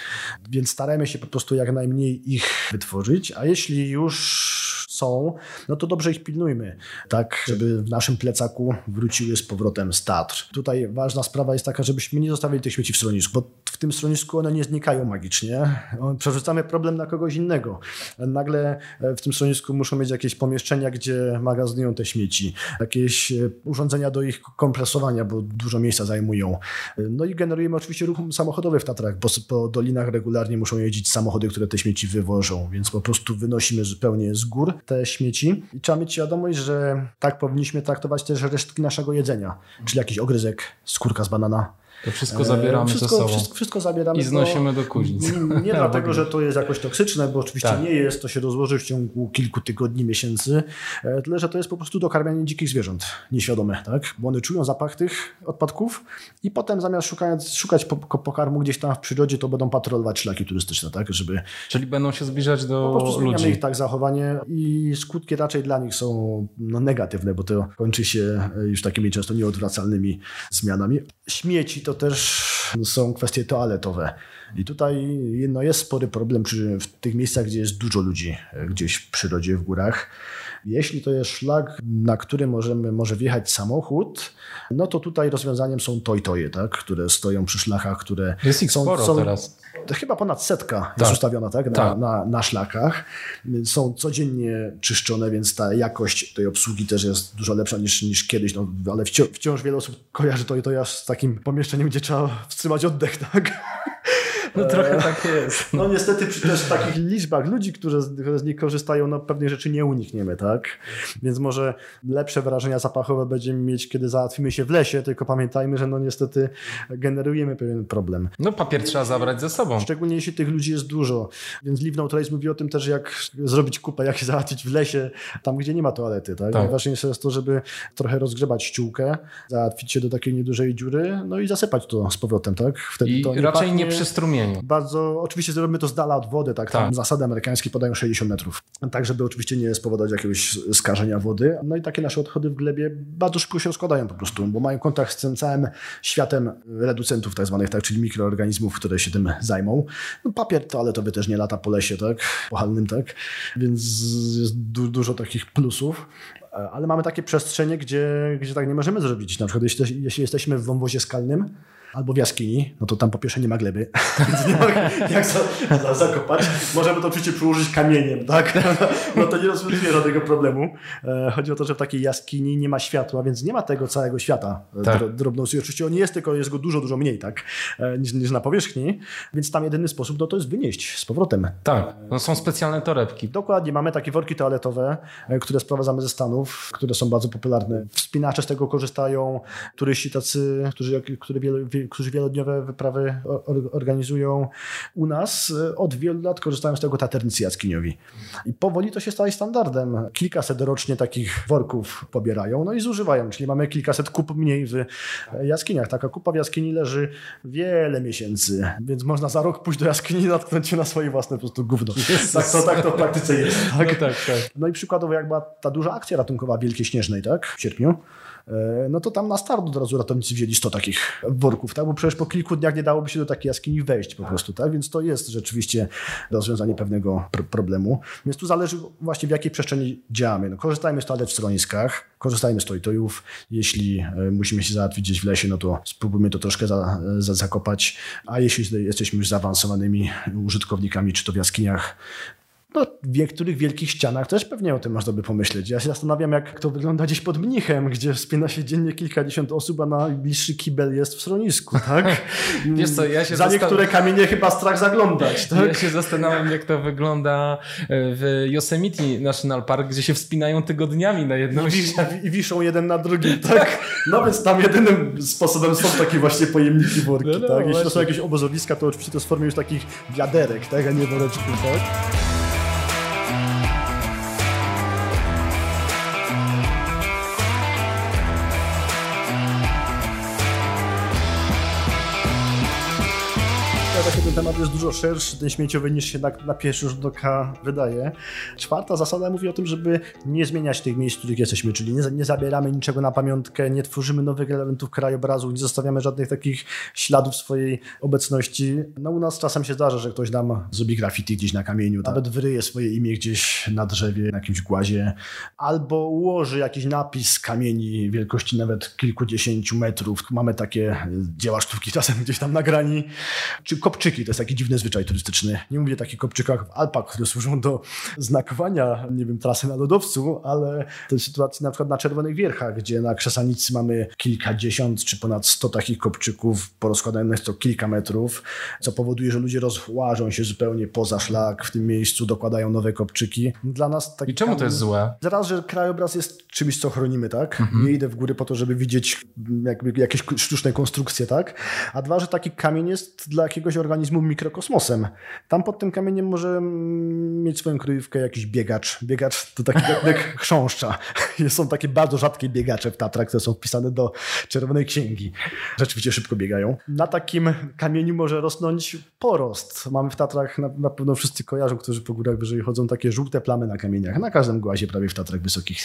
[SPEAKER 1] Więc starajmy się po prostu jak najmniej ich wytworzyć, a jeśli już są, no to dobrze ich pilnujmy, tak, żeby w naszym plecaku wróciły z powrotem z Tatr. Tutaj ważna sprawa jest taka, żebyśmy nie zostawili tych śmieci w schronisku, bo w tym schronisku one nie znikają magicznie. Przerzucamy problem na kogoś innego. Nagle w tym schronisku muszą mieć jakieś pomieszczenia, gdzie magazynują te śmieci, jakieś urządzenia do ich kompresowania, bo dużo miejsca zajmują. No i generujemy oczywiście ruch samochodowy w Tatrach, bo po dolinach regularnie muszą jeździć samochody, które te śmieci wywożą, więc po prostu wynosimy zupełnie z gór te śmieci. I trzeba mieć świadomość, że tak powinniśmy traktować też resztki naszego jedzenia, czyli jakiś ogryzek, skórka z banana,
[SPEAKER 2] to wszystko zabieramy
[SPEAKER 1] wszystko,
[SPEAKER 2] ze sobą.
[SPEAKER 1] Wszystko, wszystko zabieramy.
[SPEAKER 2] I znosimy do kuźnic.
[SPEAKER 1] Nie, nie dlatego, że to jest jakoś toksyczne, bo oczywiście tak. nie jest, to się rozłoży w ciągu kilku tygodni, miesięcy, e, tyle, że to jest po prostu dokarmianie dzikich zwierząt, nieświadome, tak? Bo one czują zapach tych odpadków i potem zamiast szukać, szukać pokarmu gdzieś tam w przyrodzie, to będą patrolować szlaki turystyczne, tak? Żeby...
[SPEAKER 2] Czyli będą się zbliżać do
[SPEAKER 1] po prostu
[SPEAKER 2] ludzi.
[SPEAKER 1] ich tak zachowanie i skutki raczej dla nich są no, negatywne, bo to kończy się e, już takimi często nieodwracalnymi zmianami. Śmieci to też są kwestie toaletowe. I tutaj no, jest spory problem przy, w tych miejscach, gdzie jest dużo ludzi, e, gdzieś w przyrodzie, w górach. Jeśli to jest szlak, na który możemy, może wjechać samochód, no to tutaj rozwiązaniem są toj-toje, tak? które stoją przy szlachach, które
[SPEAKER 2] jest ich
[SPEAKER 1] są,
[SPEAKER 2] sporo
[SPEAKER 1] są
[SPEAKER 2] teraz.
[SPEAKER 1] Chyba ponad setka tak.
[SPEAKER 2] jest
[SPEAKER 1] ustawiona tak? Na,
[SPEAKER 2] tak.
[SPEAKER 1] Na, na szlakach. Są codziennie czyszczone, więc ta jakość tej obsługi też jest dużo lepsza niż, niż kiedyś, no, ale wciąż, wciąż wiele osób kojarzy to, to ja z takim pomieszczeniem, gdzie trzeba wstrzymać oddech, tak?
[SPEAKER 2] No trochę tak jest.
[SPEAKER 1] No niestety przy też takich liczbach ludzi, którzy z nich korzystają, no pewnych rzeczy nie unikniemy, tak? Więc może lepsze wrażenia zapachowe będziemy mieć, kiedy załatwimy się w lesie, tylko pamiętajmy, że no niestety generujemy pewien problem.
[SPEAKER 2] No papier trzeba zabrać ze sobą.
[SPEAKER 1] Szczególnie jeśli tych ludzi jest dużo. Więc Live No Trace mówi o tym też, jak zrobić kupę, jak się załatwić w lesie, tam gdzie nie ma toalety, tak? tak. Najważniejsze jest to, żeby trochę rozgrzebać ściółkę, załatwić się do takiej niedużej dziury, no i zasypać to z powrotem, tak?
[SPEAKER 2] Wtedy I to nie raczej pachnie... nie przy
[SPEAKER 1] Bardzo, oczywiście zrobimy to z dala od wody, tak? tak. Zasady amerykańskie podają 60 metrów. Tak, żeby oczywiście nie spowodować jakiegoś skażenia wody. No i takie nasze odchody w glebie bardzo szybko się rozkładają po prostu, bo mają kontakt z tym całym światem reducentów tak zwanych, tak, czyli mikroorganizmów, które się tym zajmą. No, papier toaletowy też nie lata po lesie, tak? Pochalnym, tak? Więc jest du dużo takich plusów ale mamy takie przestrzenie, gdzie, gdzie tak nie możemy zrobić. Na przykład jeśli, jeśli jesteśmy w wąwozie skalnym, albo w jaskini, no to tam po pierwsze nie ma gleby, więc nie ma jak za, za, zakopać. Możemy to oczywiście przyłożyć kamieniem, tak? No to nie rozwiązuje żadnego problemu. E, chodzi o to, że w takiej jaskini nie ma światła, więc nie ma tego całego świata e, tak. drobności. Oczywiście on jest, tylko jest go dużo, dużo mniej, tak? E, niż, niż na powierzchni, więc tam jedyny sposób no, to jest wynieść z powrotem.
[SPEAKER 2] Tak, no są specjalne torebki.
[SPEAKER 1] Dokładnie, mamy takie worki toaletowe, które sprowadzamy ze Stanów, które są bardzo popularne. Wspinacze z tego korzystają, turyści tacy, którzy, którzy wiele, którzy wielodniowe wyprawy organizują u nas, od wielu lat korzystają z tego taternicy jaskiniowi. I powoli to się staje standardem. Kilkaset rocznie takich worków pobierają, no i zużywają, czyli mamy kilkaset kup mniej w jaskiniach. Taka kupa w jaskini leży wiele miesięcy, więc można za rok pójść do jaskini i natknąć się na swoje własne po prostu gówno. Tak to, tak to w praktyce jest. Tak?
[SPEAKER 2] No, tak, tak.
[SPEAKER 1] no i przykładowo jak była ta duża akcja ratunkowa Wielkiej Śnieżnej, tak, w sierpniu, no to tam na start od razu ratownicy wzięli 100 takich worków, tak? bo przecież po kilku dniach nie dałoby się do takiej jaskini wejść po prostu, tak? więc to jest rzeczywiście rozwiązanie pewnego pr problemu. Więc tu zależy właśnie w jakiej przestrzeni działamy. No, korzystajmy z toalet w schroniskach, korzystajmy z tojtojów. Jeśli e, musimy się załatwić gdzieś w lesie, no to spróbujmy to troszkę za, za, zakopać, a jeśli jesteśmy już zaawansowanymi użytkownikami, czy to w jaskiniach, no, w niektórych wielkich ścianach też pewnie o tym można by pomyśleć. Ja się zastanawiam, jak to wygląda gdzieś pod mnichem, gdzie wspina się dziennie kilkadziesiąt osób, a najbliższy kibel jest w schronisku, tak?
[SPEAKER 2] Wiesz co, ja się
[SPEAKER 1] Za niektóre kamienie chyba strach zaglądać, tak?
[SPEAKER 2] Ja się zastanawiam, jak to wygląda e, w Yosemite National Park, gdzie się wspinają tygodniami na jedną ścianę.
[SPEAKER 1] I wiszą jeden na drugim, tak? No więc tam jedynym sposobem są takie właśnie pojemniki worki, no, no, tak? Jeśli właśnie. to są jakieś obozowiska, to oczywiście to jest w formie już takich wiaderek, tak? A nie woreczków, tak? Temat jest dużo szerszy, ten śmieciowy, niż się na, na pierwszy rzut oka wydaje. Czwarta zasada mówi o tym, żeby nie zmieniać tych miejsc, w których jesteśmy, czyli nie, nie zabieramy niczego na pamiątkę, nie tworzymy nowych elementów krajobrazu, nie zostawiamy żadnych takich śladów swojej obecności. No u nas czasem się zdarza, że ktoś nam zrobi graffiti gdzieś na kamieniu, nawet wyryje swoje imię gdzieś na drzewie, na jakimś głazie, albo ułoży jakiś napis z kamieni wielkości nawet kilkudziesięciu metrów. Mamy takie dzieła sztuki czasem gdzieś tam nagrani, czy kopczyki, to jest taki dziwny zwyczaj turystyczny. Nie mówię o takich kopczykach w Alpach, które służą do znakowania, nie wiem, trasy na lodowcu, ale to jest sytuacja na przykład na Czerwonych Wierchach, gdzie na Krzesanicy mamy kilkadziesiąt czy ponad sto takich kopczyków porozkładanych to kilka metrów, co powoduje, że ludzie rozłażą się zupełnie poza szlak w tym miejscu, dokładają nowe kopczyki.
[SPEAKER 2] Dla nas I czemu to jest złe?
[SPEAKER 1] Zaraz, że krajobraz jest czymś, co chronimy, tak? Mhm. Nie idę w góry po to, żeby widzieć jakby jakieś sztuczne konstrukcje, tak? A dwa, że taki kamień jest dla jakiegoś organizmu mikrokosmosem. Tam pod tym kamieniem może mieć swoją kryjówkę jakiś biegacz. Biegacz to taki jak chrząszcza. Są takie bardzo rzadkie biegacze w Tatrach, które są wpisane do Czerwonej Księgi. Rzeczywiście szybko biegają. Na takim kamieniu może rosnąć porost. Mamy w Tatrach, na, na pewno wszyscy kojarzą, którzy po górach wyżej chodzą, takie żółte plamy na kamieniach. Na każdym głazie prawie w Tatrach Wysokich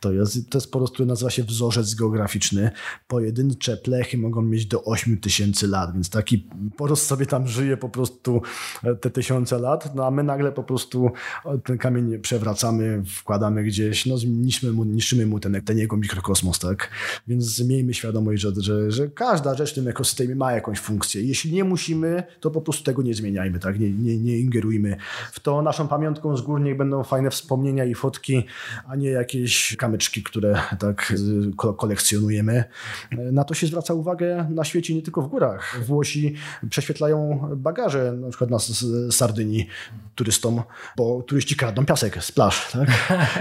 [SPEAKER 1] to jest. To jest porost, który nazywa się wzorzec geograficzny. Pojedyncze plechy mogą mieć do 8 tysięcy lat, więc taki porost sobie tam żyje po prostu e, te tysiące lat, no a my nagle po prostu e, ten kamień przewracamy, wkładamy gdzieś, no niszczymy mu, niszczymy mu ten, ten jego mikrokosmos, tak? Więc miejmy świadomość, że, że, że każda rzecz w tym ekosystemie ma jakąś funkcję. Jeśli nie musimy, to po prostu tego nie zmieniajmy, tak? Nie, nie, nie ingerujmy w to. Naszą pamiątką z gór niech będą fajne wspomnienia i fotki, a nie jakieś kamyczki, które tak kolekcjonujemy. Na to się zwraca uwagę na świecie, nie tylko w górach. Włosi prześwietlają bagaże, na przykład na Sardynii turystom, bo turyści kradną piasek z plaż. Tak?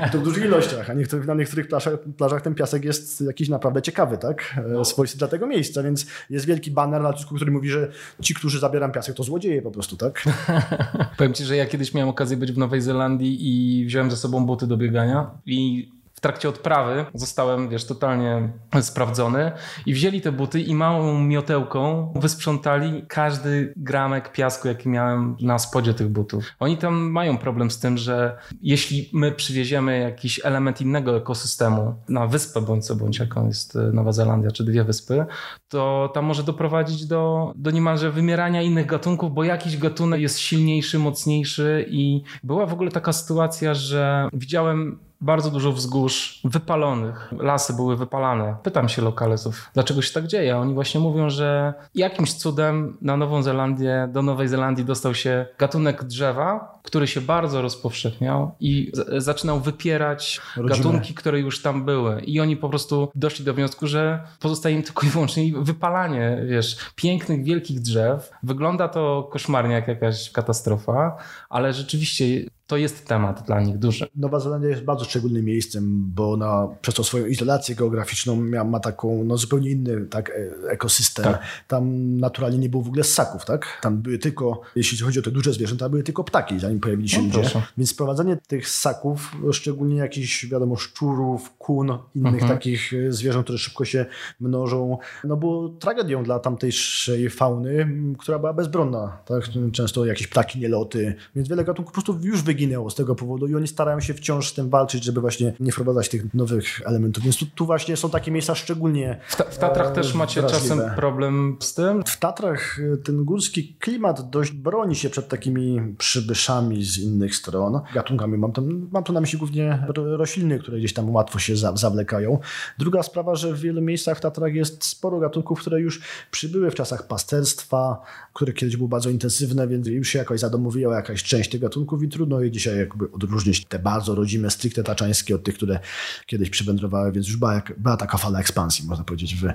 [SPEAKER 1] I to w dużych ilościach, a niektórych, na niektórych plażach, plażach ten piasek jest jakiś naprawdę ciekawy, tak? No. swoisty dla tego miejsca, więc jest wielki banner na lotnisku, który mówi, że ci, którzy zabierają piasek, to złodzieje po prostu, tak?
[SPEAKER 2] Powiem ci, że ja kiedyś miałem okazję być w Nowej Zelandii i wziąłem ze sobą buty do biegania i trakcie odprawy zostałem, wiesz, totalnie sprawdzony i wzięli te buty i małą miotełką wysprzątali każdy gramek piasku, jaki miałem na spodzie tych butów. Oni tam mają problem z tym, że jeśli my przywieziemy jakiś element innego ekosystemu na wyspę, bądź co bądź jaką jest e, Nowa Zelandia, czy dwie wyspy, to tam może doprowadzić do, do niemalże wymierania innych gatunków, bo jakiś gatunek jest silniejszy, mocniejszy i była w ogóle taka sytuacja, że widziałem bardzo dużo wzgórz wypalonych. Lasy były wypalane. Pytam się lokalesów, dlaczego się tak dzieje. Oni właśnie mówią, że jakimś cudem na Nową Zelandię, do Nowej Zelandii dostał się gatunek drzewa, który się bardzo rozpowszechniał i zaczynał wypierać gatunki, które już tam były. I oni po prostu doszli do wniosku, że pozostaje im tylko i wyłącznie wypalanie, wiesz, pięknych, wielkich drzew. Wygląda to koszmarnie jak jakaś katastrofa, ale rzeczywiście to jest temat dla nich duży.
[SPEAKER 1] Nowa Zelandia jest bardzo szczególnym miejscem, bo ona przez to swoją izolację geograficzną ma, ma taką no, zupełnie inny tak, e, ekosystem. Tak. Tam naturalnie nie było w ogóle ssaków, tak? Tam były tylko, jeśli chodzi o te duże zwierzęta, były tylko ptaki, zanim pojawili się no, ludzie. Proszę. Więc sprowadzanie tych ssaków, szczególnie jakichś, wiadomo, szczurów, kun, innych mhm. takich e, zwierząt, które szybko się mnożą, no było tragedią dla tamtejszej fauny, która była bezbronna. Tak? Często jakieś ptaki, nieloty, więc wiele gatunków po prostu już wyginęło z tego powodu i oni starają się wciąż z tym walczyć, żeby właśnie nie wprowadzać tych nowych elementów. Więc tu, tu właśnie są takie miejsca szczególnie.
[SPEAKER 2] W, ta, w Tatrach e, też macie wrażliwe. czasem problem z tym?
[SPEAKER 1] W Tatrach e, ten górski klimat dość broni się przed takimi przybyszami z innych stron. Gatunkami mam, tam, mam tu na myśli głównie rośliny, które gdzieś tam łatwo się za, zawlekają. Druga sprawa, że w wielu miejscach w Tatrach jest sporo gatunków, które już przybyły w czasach pasterstwa, które kiedyś było bardzo intensywne, więc już się jakoś zadomowiła jakaś część tych gatunków i trudno je dzisiaj jakby odróżnić te bardzo rodzime, stricte taczańskie od tych, które kiedyś przywędrowały, więc już była, jak, była taka fala ekspansji, można powiedzieć, w,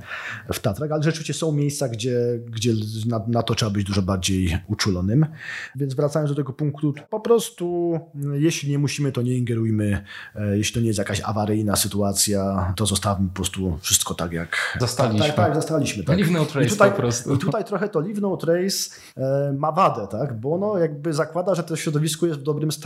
[SPEAKER 1] w Tatrach, ale rzeczywiście są miejsca, gdzie, gdzie na, na to trzeba być dużo bardziej uczulonym. Więc wracając do tego punktu, po prostu jeśli nie musimy, to nie ingerujmy. E, jeśli to nie jest jakaś awaryjna sytuacja, to zostawmy po prostu wszystko tak, jak...
[SPEAKER 2] Zostaliśmy.
[SPEAKER 1] Tak, tak, zostaliśmy. Tak.
[SPEAKER 2] Leave no trace I tutaj, po prostu.
[SPEAKER 1] I tutaj trochę to leave no trace e, ma wadę, tak? bo ono jakby zakłada, że to środowisko jest w dobrym stanie.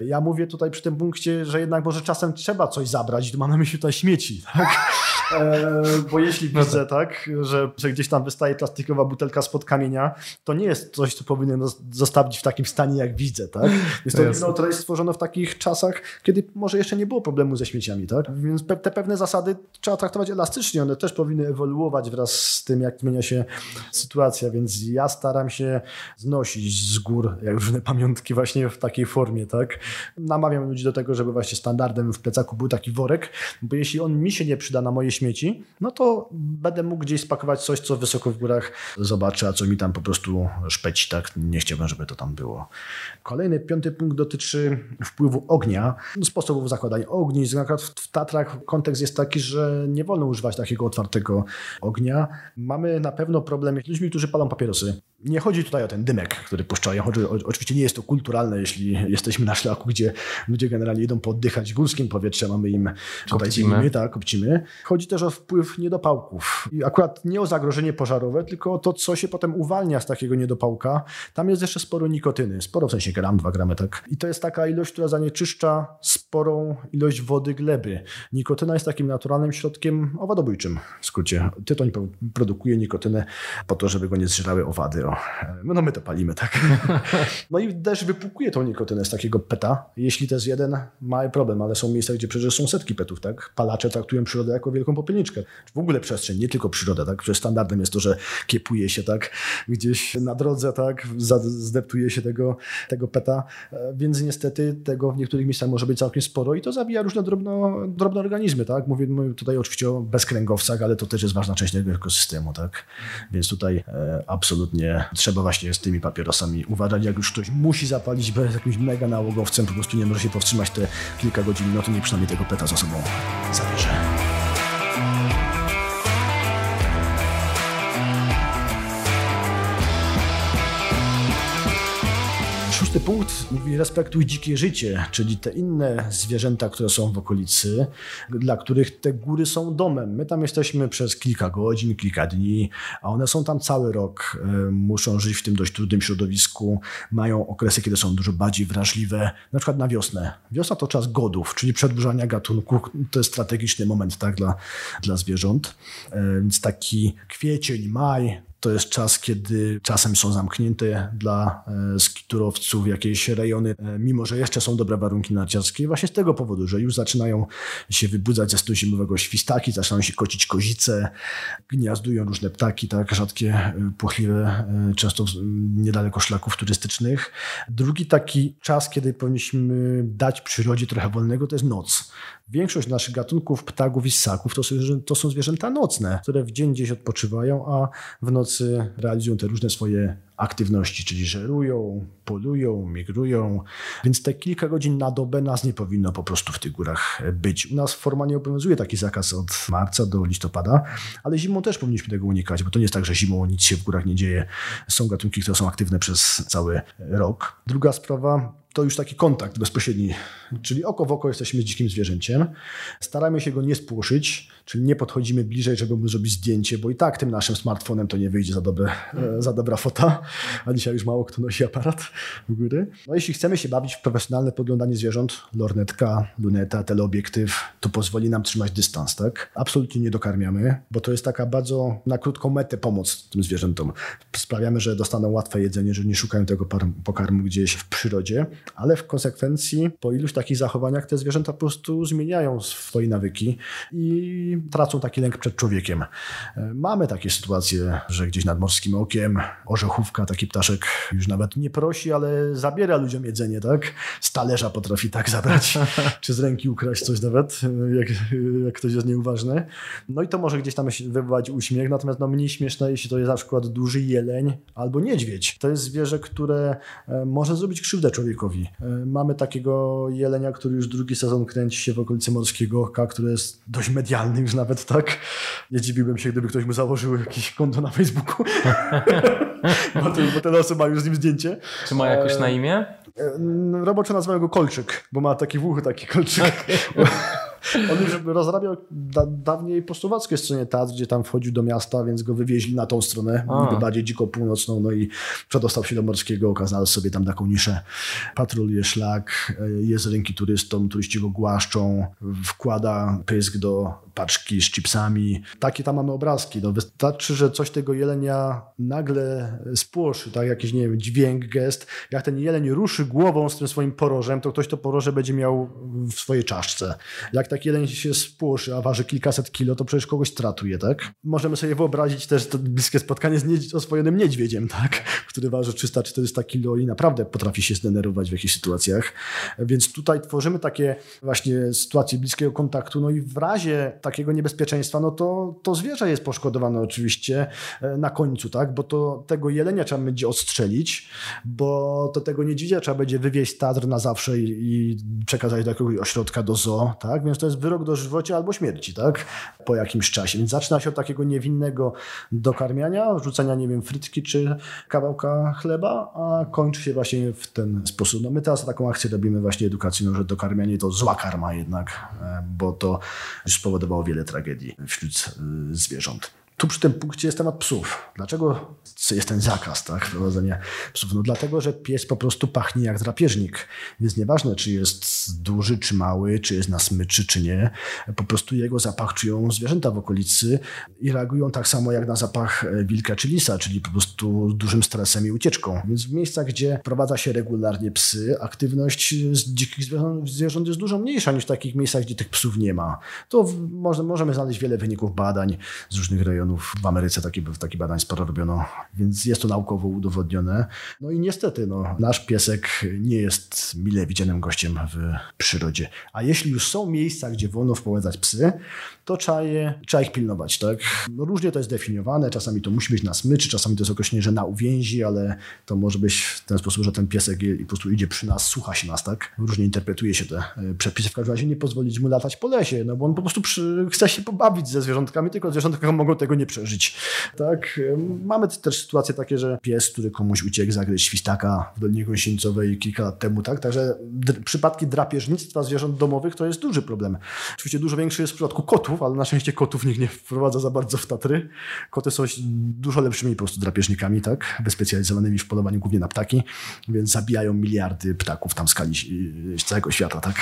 [SPEAKER 1] Ja mówię tutaj przy tym punkcie, że jednak może czasem trzeba coś zabrać, tu mam na myśli tutaj śmieci. Tak? E, bo jeśli no widzę, tak, że, że gdzieś tam wystaje plastikowa butelka spod kamienia, to nie jest coś, co powinienem zostawić w takim stanie, jak widzę, tak? Jest to wino, które jest stworzone w takich czasach, kiedy może jeszcze nie było problemu ze śmieciami, tak? Więc pe te pewne zasady trzeba traktować elastycznie, one też powinny ewoluować wraz z tym, jak zmienia się sytuacja, więc ja staram się znosić z gór jak różne pamiątki właśnie w takiej formie, tak? Namawiam ludzi do tego, żeby właśnie standardem w plecaku był taki worek, bo jeśli on mi się nie przyda na moje śmieci, no to będę mógł gdzieś spakować coś, co wysoko w górach zobaczę, a co mi tam po prostu szpeci, tak? Nie chciałbym, żeby to tam było. Kolejny, piąty punkt dotyczy wpływu ognia, sposobów zakładania ognisk. Na przykład w Tatrach kontekst jest taki, że nie wolno używać takiego otwartego ognia. Mamy na pewno problem z ludźmi, którzy palą papierosy. Nie chodzi tutaj o ten dymek, który puszczają. Chodzi, oczywiście nie jest to kulturalne, jeśli jesteśmy na szlaku, gdzie ludzie generalnie idą poddychać górskim powietrzem, a my im tutaj kopcimy. tak, kopcimy. Chodzi też o wpływ niedopałków. I akurat nie o zagrożenie pożarowe, tylko o to, co się potem uwalnia z takiego niedopałka. Tam jest jeszcze sporo nikotyny, sporo w sensie gram, dwa gramy, tak. I to jest taka ilość, która zanieczyszcza sporą ilość wody gleby. Nikotyna jest takim naturalnym środkiem owadobójczym, w skrócie. Tytoń produkuje nikotynę po to, żeby go nie zżerały owady. O. No my to palimy, tak. No i też wypłukuje tą nikotynę z takiego peta. Jeśli to jest jeden, mały problem, ale są miejsca, gdzie przecież są setki petów, tak. Palacze traktują przyrodę jako wielką popielniczkę. W ogóle przestrzeń, nie tylko przyrodę, tak. Przecież standardem jest to, że kiepuje się, tak, gdzieś na drodze, tak, zdeptuje się tego, tego peta, więc niestety tego w niektórych miejscach może być całkiem sporo i to zabija różne drobno, drobne organizmy, tak. Mówię tutaj oczywiście o bezkręgowcach, ale to też jest ważna część tego ekosystemu, tak. Więc tutaj e, absolutnie trzeba właśnie z tymi papierosami uważać. Jak już ktoś musi zapalić bez jakimś mega nałogowcem, po prostu nie może się powstrzymać te kilka godzin, no to nie przynajmniej tego peta za sobą zabierze. Szósty punkt mówi respektuj dzikie życie, czyli te inne zwierzęta, które są w okolicy, dla których te góry są domem. My tam jesteśmy przez kilka godzin, kilka dni, a one są tam cały rok. E, muszą żyć w tym dość trudnym środowisku, mają okresy, kiedy są dużo bardziej wrażliwe, na przykład na wiosnę. Wiosna to czas godów, czyli przedłużania gatunku. To jest strategiczny moment tak, dla, dla zwierząt. E, więc taki kwiecień, maj, to jest czas, kiedy czasem są zamknięte dla e, skiturowców jakieś rejony, e, mimo że jeszcze są dobre warunki narciarskie. Właśnie z tego powodu, że już zaczynają się wybudzać ze snu zimowego świstaki, zaczynają się kocić kozice, gniazdują różne ptaki, tak, rzadkie, e, płochliwe, często niedaleko szlaków turystycznych. Drugi taki czas, kiedy powinniśmy dać przyrodzie trochę wolnego, to jest noc. Większość naszych gatunków ptaków i ssaków to są, to są zwierzęta nocne, które w dzień gdzieś odpoczywają, a w nocy realizują te różne swoje aktywności, czyli żerują, polują, migrują, więc te kilka godzin na dobę nas nie powinno po prostu w tych górach być. U nas formalnie obowiązuje taki zakaz od marca do listopada, ale zimą też powinniśmy tego unikać, bo to nie jest tak, że zimą nic się w górach nie dzieje. Są gatunki, które są aktywne przez cały rok. Druga sprawa, to już taki kontakt bezpośredni, czyli oko w oko jesteśmy z dzikim zwierzęciem. Staramy się go nie spłoszyć, czyli nie podchodzimy bliżej, żeby mu zrobić zdjęcie, bo i tak tym naszym smartfonem to nie wyjdzie za, dobre, e, za dobra fota, a dzisiaj już mało kto nosi aparat w góry. No jeśli chcemy się bawić w profesjonalne podglądanie zwierząt, lornetka, luneta, teleobiektyw, to pozwoli nam trzymać dystans, tak? Absolutnie nie dokarmiamy, bo to jest taka bardzo na krótką metę pomoc tym zwierzętom. Sprawiamy, że dostaną łatwe jedzenie, że nie szukają tego pokarmu gdzieś w przyrodzie, ale w konsekwencji po iluś takich zachowaniach te zwierzęta po prostu zmieniają swoje nawyki i tracą taki lęk przed człowiekiem. Mamy takie sytuacje, że gdzieś nad morskim okiem orzechówka, taki ptaszek już nawet nie prosi, ale zabiera ludziom jedzenie, tak? Z talerza potrafi tak zabrać, czy z ręki ukraść coś nawet, jak, jak ktoś jest nieuważny. No i to może gdzieś tam wywołać uśmiech, natomiast no mniej śmieszne, jeśli to jest na przykład duży jeleń albo niedźwiedź. To jest zwierzę, które e, może zrobić krzywdę człowiekowi. E, mamy takiego jelenia, który już drugi sezon kręci się w okolicy Morskiego Oka, który jest dość medialny już nawet, tak? Nie dziwiłbym się, gdyby ktoś mu założył jakieś konto na Facebooku. bo, to, bo ten osób ma już z nim zdjęcie.
[SPEAKER 2] Czy ma jakoś na imię? E,
[SPEAKER 1] roboczo nazywają go Kolczyk, bo ma taki wuchy, taki kolczyk. Okay. On już rozrabiał da, dawniej po słowackiej stronie Tatr, gdzie tam wchodził do miasta, więc go wywieźli na tą stronę, bardziej dziko północną, no i przedostał się do Morskiego, okazał sobie tam taką niszę. Patroluje szlak, e, jest rynki turystom, turyści go głaszczą, wkłada pysk do paczki z chipsami. Takie tam mamy obrazki. No, wystarczy, że coś tego jelenia nagle spłoszy, tak? jakiś, nie wiem, dźwięk, gest. Jak ten jeleń ruszy głową z tym swoim porożem, to ktoś to poroże będzie miał w swojej czaszce. Jak taki jeleń się spłoszy, a waży kilkaset kilo, to przecież kogoś stratuje, tak? Możemy sobie wyobrazić też to bliskie spotkanie z niedź oswojonym niedźwiedziem, tak? Który waży 300-400 kilo i naprawdę potrafi się zdenerwować w jakichś sytuacjach. Więc tutaj tworzymy takie właśnie sytuacje bliskiego kontaktu, no i w razie takiego niebezpieczeństwa, no to, to zwierzę jest poszkodowane oczywiście e, na końcu, tak? Bo to tego jelenia trzeba będzie odstrzelić, bo to tego niedźwiedzia trzeba będzie wywieźć Tatr na zawsze i, i przekazać do jakiegoś ośrodka do zoo, tak? Więc to jest wyrok do żywocia albo śmierci, tak? Po jakimś czasie. Więc zaczyna się od takiego niewinnego dokarmiania, rzucenia, nie wiem, frytki czy kawałka chleba, a kończy się właśnie w ten sposób. No my teraz taką akcję robimy właśnie edukacyjną, że dokarmianie to zła karma jednak, e, bo to spowodowało wiele tragedii wśród e, zwierząt. Tu przy tym punkcie jest temat psów. Dlaczego jest ten zakaz tak, wprowadzenia psów? No dlatego, że pies po prostu pachnie jak drapieżnik. Więc nieważne, czy jest duży, czy mały, czy jest na smyczy, czy nie. Po prostu jego zapach czują zwierzęta w okolicy i reagują tak samo jak na zapach e, wilka czy lisa, czyli po prostu dużym stresem i ucieczką. Więc w miejscach, gdzie prowadza się regularnie psy, aktywność z dzikich zwierząt jest dużo mniejsza niż w takich miejscach, gdzie tych psów nie ma. To możemy znaleźć wiele wyników badań z różnych rejonów w Ameryce taki, taki badań sporo robiono, więc jest to naukowo udowodnione. No i niestety, no, nasz piesek nie jest mile widzianym gościem w przyrodzie. A jeśli już są miejsca, gdzie wolno wprowadzać psy, to trzeba, je, trzeba ich pilnować. Tak? No, różnie to jest definiowane, czasami to musi być na smyczy, czasami to jest określenie, że na uwięzi, ale to może być w ten sposób, że ten piesek po prostu idzie przy nas, słucha się nas, tak? Różnie interpretuje się te e, przepisy. W każdym razie nie pozwolić mu latać po lesie, no bo on po prostu przy, chce się pobawić ze zwierzątkami, tylko zwierzątka mogą tego nie przeżyć. Tak? Mamy też sytuacje takie, że pies, który komuś uciekł, zagryźć świstaka w Dolinie Gąsieńcowej kilka lat temu, tak? Także przypadki drapieżnictwa zwierząt domowych to jest duży problem. Oczywiście dużo większy jest w przypadku kotów, ale na szczęście kotów nikt nie wprowadza za bardzo w Tatry. Koty są dużo lepszymi po prostu drapieżnikami, tak? Wyspecjalizowanymi w polowaniu głównie na ptaki, więc zabijają miliardy ptaków tam w skali z całego świata, tak?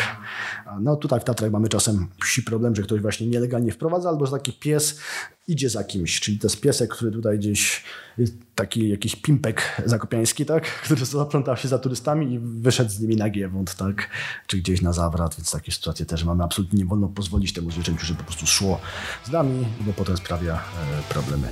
[SPEAKER 1] No tutaj w Tatrach mamy czasem psi problem, że ktoś właśnie nielegalnie wprowadza, albo że taki pies idzie za kimś, czyli to jest piesek, który tutaj gdzieś taki jakiś pimpek zakopiański, tak, który zaplątał się za turystami i wyszedł z nimi na giewont, tak, czy gdzieś na zawrat, więc takie sytuacje też mamy. Absolutnie nie wolno pozwolić temu zwierzęciu, żeby po prostu szło z nami, bo potem sprawia e, problemy.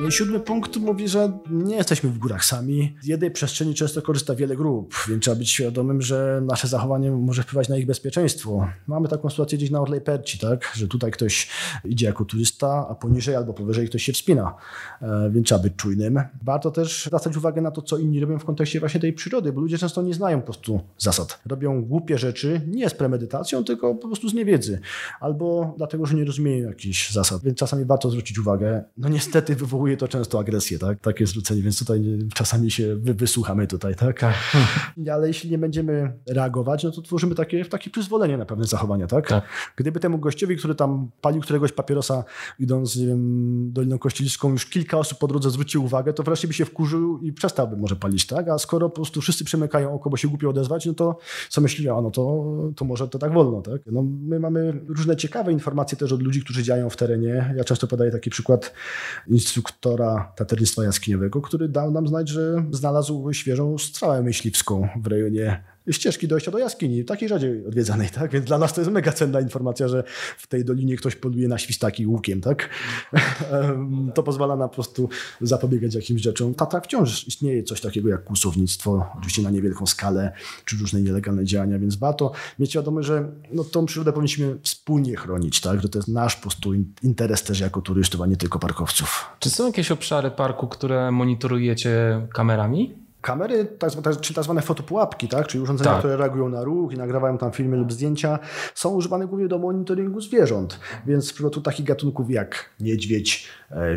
[SPEAKER 1] No i siódmy punkt mówi, że nie jesteśmy w górach sami. Z jednej przestrzeni często korzysta wiele grup, więc trzeba być świadomym, że nasze zachowanie może wpływać na ich bezpieczeństwo. Mamy taką sytuację gdzieś na Orlej Perci, tak? że tutaj ktoś idzie jako turysta, a poniżej albo powyżej ktoś się wspina, e, więc trzeba być czujnym. Warto też zwracać uwagę na to, co inni robią w kontekście właśnie tej przyrody, bo ludzie często nie znają po prostu zasad. Robią głupie rzeczy nie z premedytacją, tylko po prostu z niewiedzy. Albo dlatego, że nie rozumieją jakichś zasad, więc czasami warto zwrócić uwagę. No niestety wywołuje wywołuje to często agresję, tak? Takie zwrócenie, więc tutaj czasami się wysłuchamy tutaj, tak? tak? Ale jeśli nie będziemy reagować, no to tworzymy takie, takie przyzwolenie na pewne zachowania, tak? tak? Gdyby temu gościowi, który tam palił któregoś papierosa idąc, nie wiem, Doliną Kościelską, już kilka osób po drodze zwrócił uwagę, to wreszcie by się wkurzył i przestałby może palić, tak? A skoro po prostu wszyscy przemykają oko, bo się głupio odezwać, no to co myśli, a no to, to może to tak wolno, tak? No my mamy różne ciekawe informacje też od ludzi, którzy działają w terenie. Ja często podaję taki przykład instruktora inspektora taternictwa jaskiniowego, który dał nam znać, że znalazł świeżą strzałę myśliwską w rejonie ścieżki dojścia do jaskini, takiej rzadziej odwiedzanej, tak? Więc dla nas to jest mega cenna informacja, że w tej dolinie ktoś poluje na świstaki łukiem, tak? to pozwala nam po prostu zapobiegać jakimś rzeczom. Tatra wciąż istnieje coś takiego jak kłusownictwo, oczywiście na niewielką skalę, czy różne nielegalne działania, więc warto mieć świadomość, że no, tą przyrodę powinniśmy wspólnie chronić, tak? Że to jest nasz po prostu interes też jako turystów, a nie tylko parkowców.
[SPEAKER 2] Czy są jakieś obszary parku, które monitorujecie kamerami?
[SPEAKER 1] Kamery, tak, tak, czy tak zwane fotopułapki, tak? czyli urządzenia, tak. które reagują na ruch i nagrawają tam filmy lub zdjęcia, są używane głównie do monitoringu zwierząt. Więc w przypadku takich gatunków jak niedźwiedź,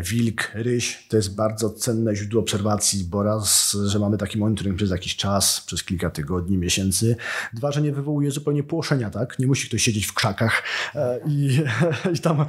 [SPEAKER 1] wilk, ryś. To jest bardzo cenne źródło obserwacji, bo raz, że mamy taki monitoring przez jakiś czas, przez kilka tygodni, miesięcy. Dwa, że nie wywołuje zupełnie płoszenia, tak? Nie musi ktoś siedzieć w krzakach e, i, i tam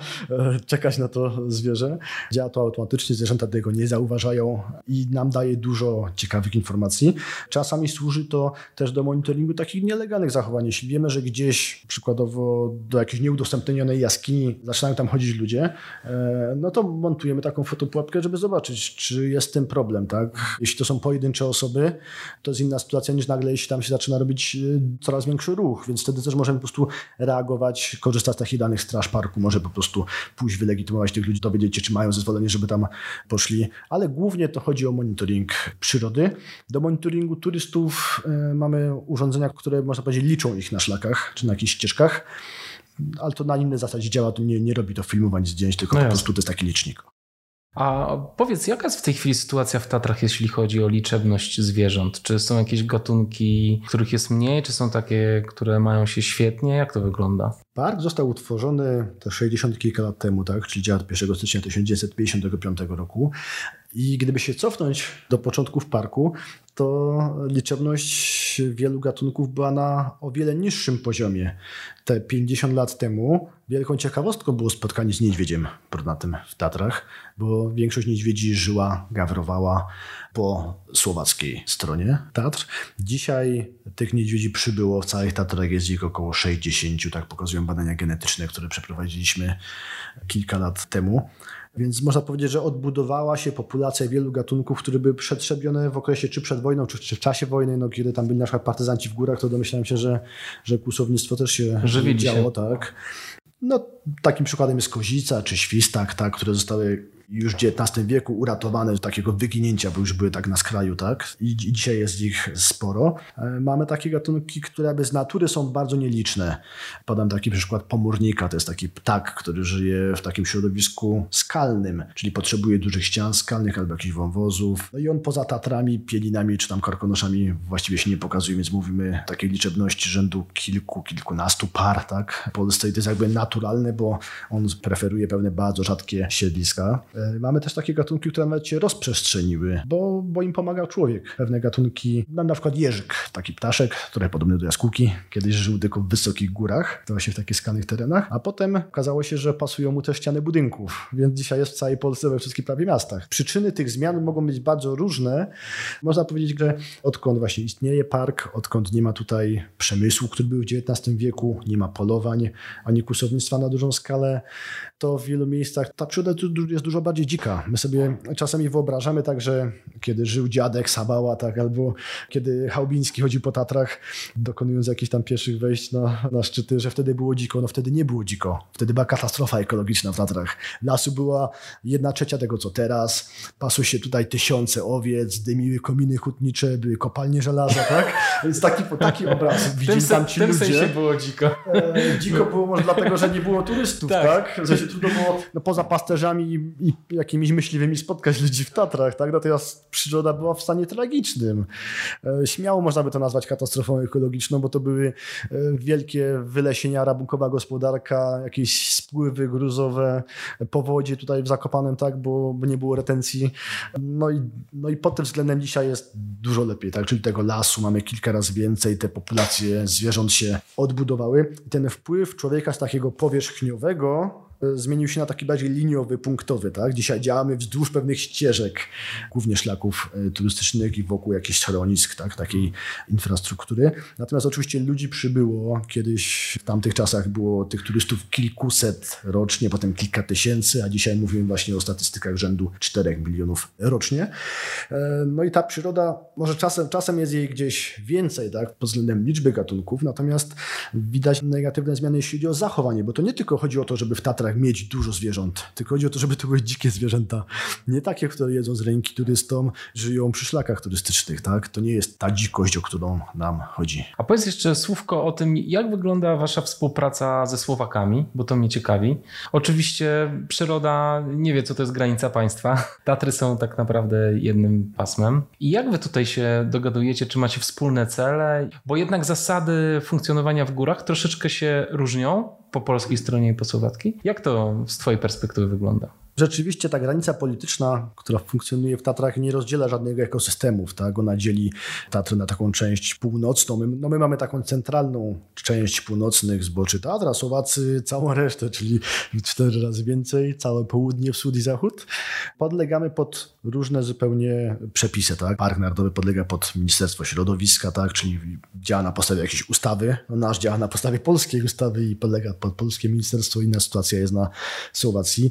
[SPEAKER 1] czekać na to zwierzę. Działa to automatycznie, zwierzęta tego nie zauważają i nam daje dużo ciekawych informacji. Czasami służy to też do monitoringu takich nielegalnych zachowań. Jeśli wiemy, że gdzieś przykładowo do jakiejś nieudostępnionej jaskini zaczynają tam chodzić ludzie, e, no to montujemy taką fotopułapkę, żeby zobaczyć, czy jest ten problem. Tak? Jeśli to są pojedyncze osoby, to jest inna sytuacja niż nagle, jeśli tam się zaczyna robić e, coraz większy ruch, więc wtedy też możemy po prostu reagować, korzystać z takich danych straż parku, może po prostu pójść wylegitymować tych ludzi, dowiedzieć się, czy mają zezwolenie, żeby tam poszli, ale głównie to chodzi o monitoring przyrody. Do monitoringu turystów e, mamy urządzenia, które można powiedzieć liczą ich na szlakach czy na jakichś ścieżkach, ale to na innej zasadzie działa, to nie, nie robi to filmowań zdjęć, tylko no po prostu to jest taki licznik.
[SPEAKER 2] A powiedz, jaka jest w tej chwili sytuacja w Tatrach, jeśli chodzi o liczebność zwierząt? Czy są jakieś gatunki, których jest mniej, czy są takie, które mają się świetnie? Jak to wygląda?
[SPEAKER 1] Park został utworzony te 60 kilka lat temu, tak? czyli działa od 1 stycznia 1955 roku. I gdyby się cofnąć do początków parku, to liczebność wielu gatunków była na o wiele niższym poziomie. Te 50 lat temu wielką ciekawostką było spotkanie z niedźwiedziem brunatym w Tatrach, bo większość niedźwiedzi żyła, gawrowała po słowackiej stronie Tatr. Dzisiaj tych niedźwiedzi przybyło w całych Tatrach, jest ich około 60, tak pokazują badania genetyczne, które przeprowadziliśmy kilka lat temu. Więc można powiedzieć, że odbudowała się populacja wielu gatunków, które były przetrzebione w okresie czy przed wojną, czy, czy w czasie wojny. No, kiedy tam byli na przykład partyzanci w górach, to domyślałem się, że, że kłusownictwo też się Żywili działo. Się. Tak. No, takim przykładem jest kozica czy świstak, tak, które zostały już w XIX wieku uratowane z takiego wyginięcia, bo już były tak na skraju, tak? I dzisiaj jest ich sporo. E, mamy takie gatunki, które bez natury są bardzo nieliczne. Podam taki przykład pomórnika, to jest taki ptak, który żyje w takim środowisku skalnym, czyli potrzebuje dużych ścian skalnych albo jakichś wąwozów. No i on poza Tatrami, Pielinami czy tam Karkonoszami właściwie się nie pokazuje, więc mówimy takiej liczebności rzędu kilku, kilkunastu par, tak? W Polsce i to jest jakby naturalne, bo on preferuje pewne bardzo rzadkie siedliska. E, mamy też takie gatunki, które nawet się rozprzestrzeniły, bo, bo im pomagał człowiek. Pewne gatunki, na przykład jeżyk, taki ptaszek, który podobny do jaskółki, kiedyś żył tylko w wysokich górach, to właśnie w takich skalnych terenach, a potem okazało się, że pasują mu też ściany budynków, więc dzisiaj jest w całej Polsce, we wszystkich prawie miastach. Przyczyny tych zmian mogą być bardzo różne. Można powiedzieć, że odkąd właśnie istnieje park, odkąd nie ma tutaj przemysłu, który był w XIX wieku, nie ma polowań, ani kusownictwa na dużą skalę, to w wielu miejscach ta przyroda jest dużo bardziej dzika. My sobie czasami wyobrażamy tak, że kiedy żył dziadek Sabała, tak, albo kiedy Chałbiński chodził po Tatrach, dokonując jakichś tam pierwszych wejść na, na szczyty, że wtedy było dziko. No wtedy nie było dziko. Wtedy była katastrofa ekologiczna w Tatrach. Lasu była jedna trzecia tego, co teraz. Pasły się tutaj tysiące owiec, dymiły kominy hutnicze, były kopalnie żelaza, tak? Więc taki, taki obraz.
[SPEAKER 2] Widzimy tam ci w tym ludzie. sensie było dziko.
[SPEAKER 1] E, dziko było może dlatego, że nie było turystów, tak? tak? Że się trudno było no, poza pasterzami i, i jakimiś myśliwymi spotkać ludzi w Tatrach, tak? Natomiast przyroda była w stanie tragicznym. E, śmiało można by to nazwać katastrofą ekologiczną, bo to były e, wielkie wylesienia, rabunkowa gospodarka, jakieś spływy gruzowe, powodzie tutaj w Zakopanem, tak? Bo, bo nie było retencji. No i, no i pod tym względem dzisiaj jest dużo lepiej, tak? Czyli tego lasu mamy kilka razy więcej, te populacje zwierząt się odbudowały. Ten wpływ człowieka z takiego powierzchniowego zmienił się na taki bardziej liniowy, punktowy. Tak? Dzisiaj działamy wzdłuż pewnych ścieżek, głównie szlaków e, turystycznych i wokół jakichś schronisk, tak? takiej infrastruktury. Natomiast oczywiście ludzi przybyło. Kiedyś w tamtych czasach było tych turystów kilkuset rocznie, potem kilka tysięcy, a dzisiaj mówimy właśnie o statystykach rzędu 4 milionów rocznie. E, no i ta przyroda, może czasem, czasem jest jej gdzieś więcej tak? pod względem liczby gatunków, natomiast widać negatywne zmiany, jeśli chodzi o zachowanie, bo to nie tylko chodzi o to, żeby w Tatrach mieć dużo zwierząt. Tylko chodzi o to, żeby to były dzikie zwierzęta. Nie takie, które jedzą z ręki turystom, żyją przy szlakach turystycznych. Tak? To nie jest ta dzikość, o którą nam chodzi.
[SPEAKER 2] A powiedz jeszcze słówko o tym, jak wygląda wasza współpraca ze Słowakami, bo to mnie ciekawi. Oczywiście przyroda nie wie, co to jest granica państwa. Tatry są tak naprawdę jednym pasmem. I jak wy tutaj się dogadujecie? Czy macie wspólne cele? Bo jednak zasady funkcjonowania w górach troszeczkę się różnią po polskiej stronie i po słowackiej. Jak to z Twojej perspektywy wygląda?
[SPEAKER 1] Rzeczywiście ta granica polityczna, która funkcjonuje w Tatrach, nie rozdziela żadnego ekosystemów. Tak? Ona dzieli Tatry na taką część północną. My, no my mamy taką centralną część północnych zboczy Tatra, Słowacy całą resztę, czyli cztery razy więcej, całe południe, wschód i zachód. Podlegamy pod różne zupełnie przepisy. Tak? Park Narodowy podlega pod Ministerstwo Środowiska, tak? czyli działa na podstawie jakiejś ustawy. No nasz działa na podstawie polskiej ustawy i podlega pod polskie ministerstwo. Inna sytuacja jest na Słowacji.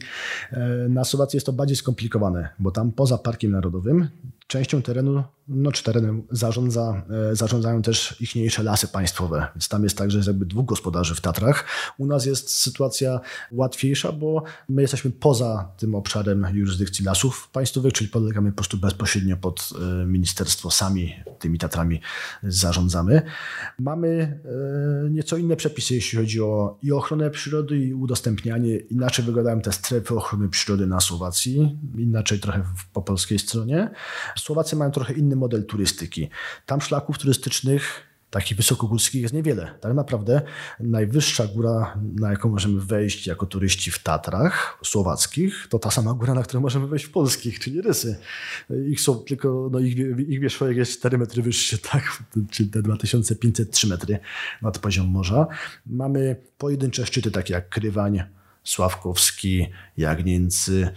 [SPEAKER 1] Na Słowacji jest to bardziej skomplikowane, bo tam poza Parkiem Narodowym częścią terenu, no czy terenem zarządza, e, zarządzają też ichniejsze lasy państwowe. Więc tam jest tak, że jest jakby dwóch gospodarzy w Tatrach. U nas jest sytuacja łatwiejsza, bo my jesteśmy poza tym obszarem jurysdykcji lasów państwowych, czyli podlegamy po prostu bezpośrednio pod e, ministerstwo, sami tymi Tatrami zarządzamy. Mamy e, nieco inne przepisy, jeśli chodzi o i ochronę przyrody, i udostępnianie. Inaczej wyglądają te strefy ochrony przyrody na Słowacji, inaczej trochę po polskiej stronie. Słowacy mają trochę inny model turystyki. Tam szlaków turystycznych takich wysokogórskich jest niewiele. Tak naprawdę najwyższa góra, na jaką możemy wejść jako turyści w Tatrach słowackich, to ta sama góra, na którą możemy wejść w polskich, czyli Rysy. Ich są tylko, no ich, ich wierzchołek jest 4 metry wyższy, tak, czyli te 2503 metry nad poziom morza. Mamy pojedyncze szczyty, takie jak Krywań, Sławkowski, Jagnięcy,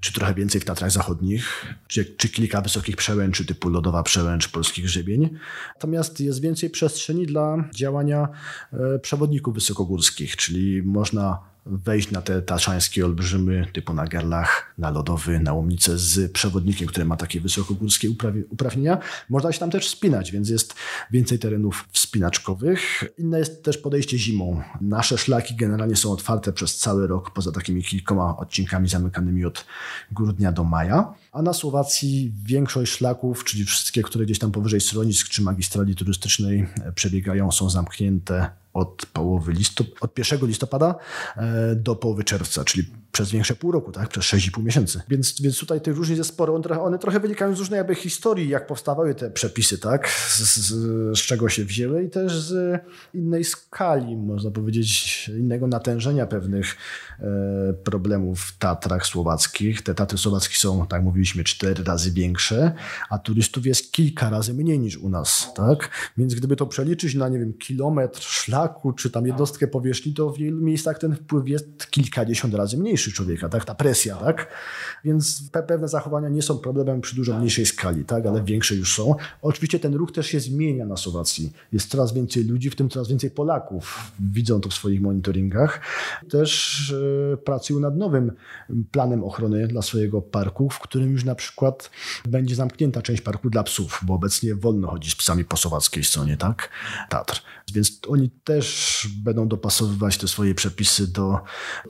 [SPEAKER 1] czy trochę więcej w Tatrach Zachodnich, czy, czy kilka wysokich przełęczy typu Lodowa Przełęcz Polskich Grzebień. Natomiast jest więcej przestrzeni dla działania e, przewodników wysokogórskich, czyli można wejść na te taszańskie olbrzymy typu na Gerlach, na Lodowy, na Łomnicę z przewodnikiem, który ma takie wysokogórskie uprawnienia. Można się tam też wspinać, więc jest więcej terenów wspinaczkowych. Inne jest też podejście zimą. Nasze szlaki generalnie są otwarte przez cały rok, poza takimi kilkoma odcinkami zamykanymi od grudnia do maja. A na Słowacji większość szlaków, czyli wszystkie, które gdzieś tam powyżej schronisk czy magistrali turystycznej przebiegają, są zamknięte od połowy listop od 1 listopada e, do połowy czerwca, czyli przez większe pół roku, tak? przez 6,5 miesięcy. Więc, więc tutaj tych różnic jest sporo. One one trochę wynikają z różnej jakby historii, jak powstawały te przepisy, tak? Z, z, z, czego się wzięły i też z innej skali, można powiedzieć, innego natężenia pewnych e, problemów w Tatrach słowackich. Te Tatry słowackie są, tak mówiliśmy, cztery razy większe, a turystów jest kilka razy mniej niż u nas, tak? Więc gdyby to przeliczyć na, nie wiem, kilometr szlaku, czy tam jednostkę powierzchni, to w wielu miejscach ten wpływ jest kilkadziesiąt razy mniejszy człowieka, tak? Ta presja, tak? Więc pewne zachowania nie są problemem przy dużo mniejszej skali, tak? Ale większe już są. Oczywiście ten ruch też się zmienia na Słowacji. Jest coraz więcej ludzi, w tym coraz więcej Polaków. Widzą to w swoich monitoringach. Też e, pracują nad nowym planem ochrony dla swojego parku, w którym już na przykład będzie zamknięta część parku dla psów, bo obecnie wolno chodzi z psami po słowackiej stronie, tak? Tatr. Więc oni też będą dopasowywać te swoje przepisy do,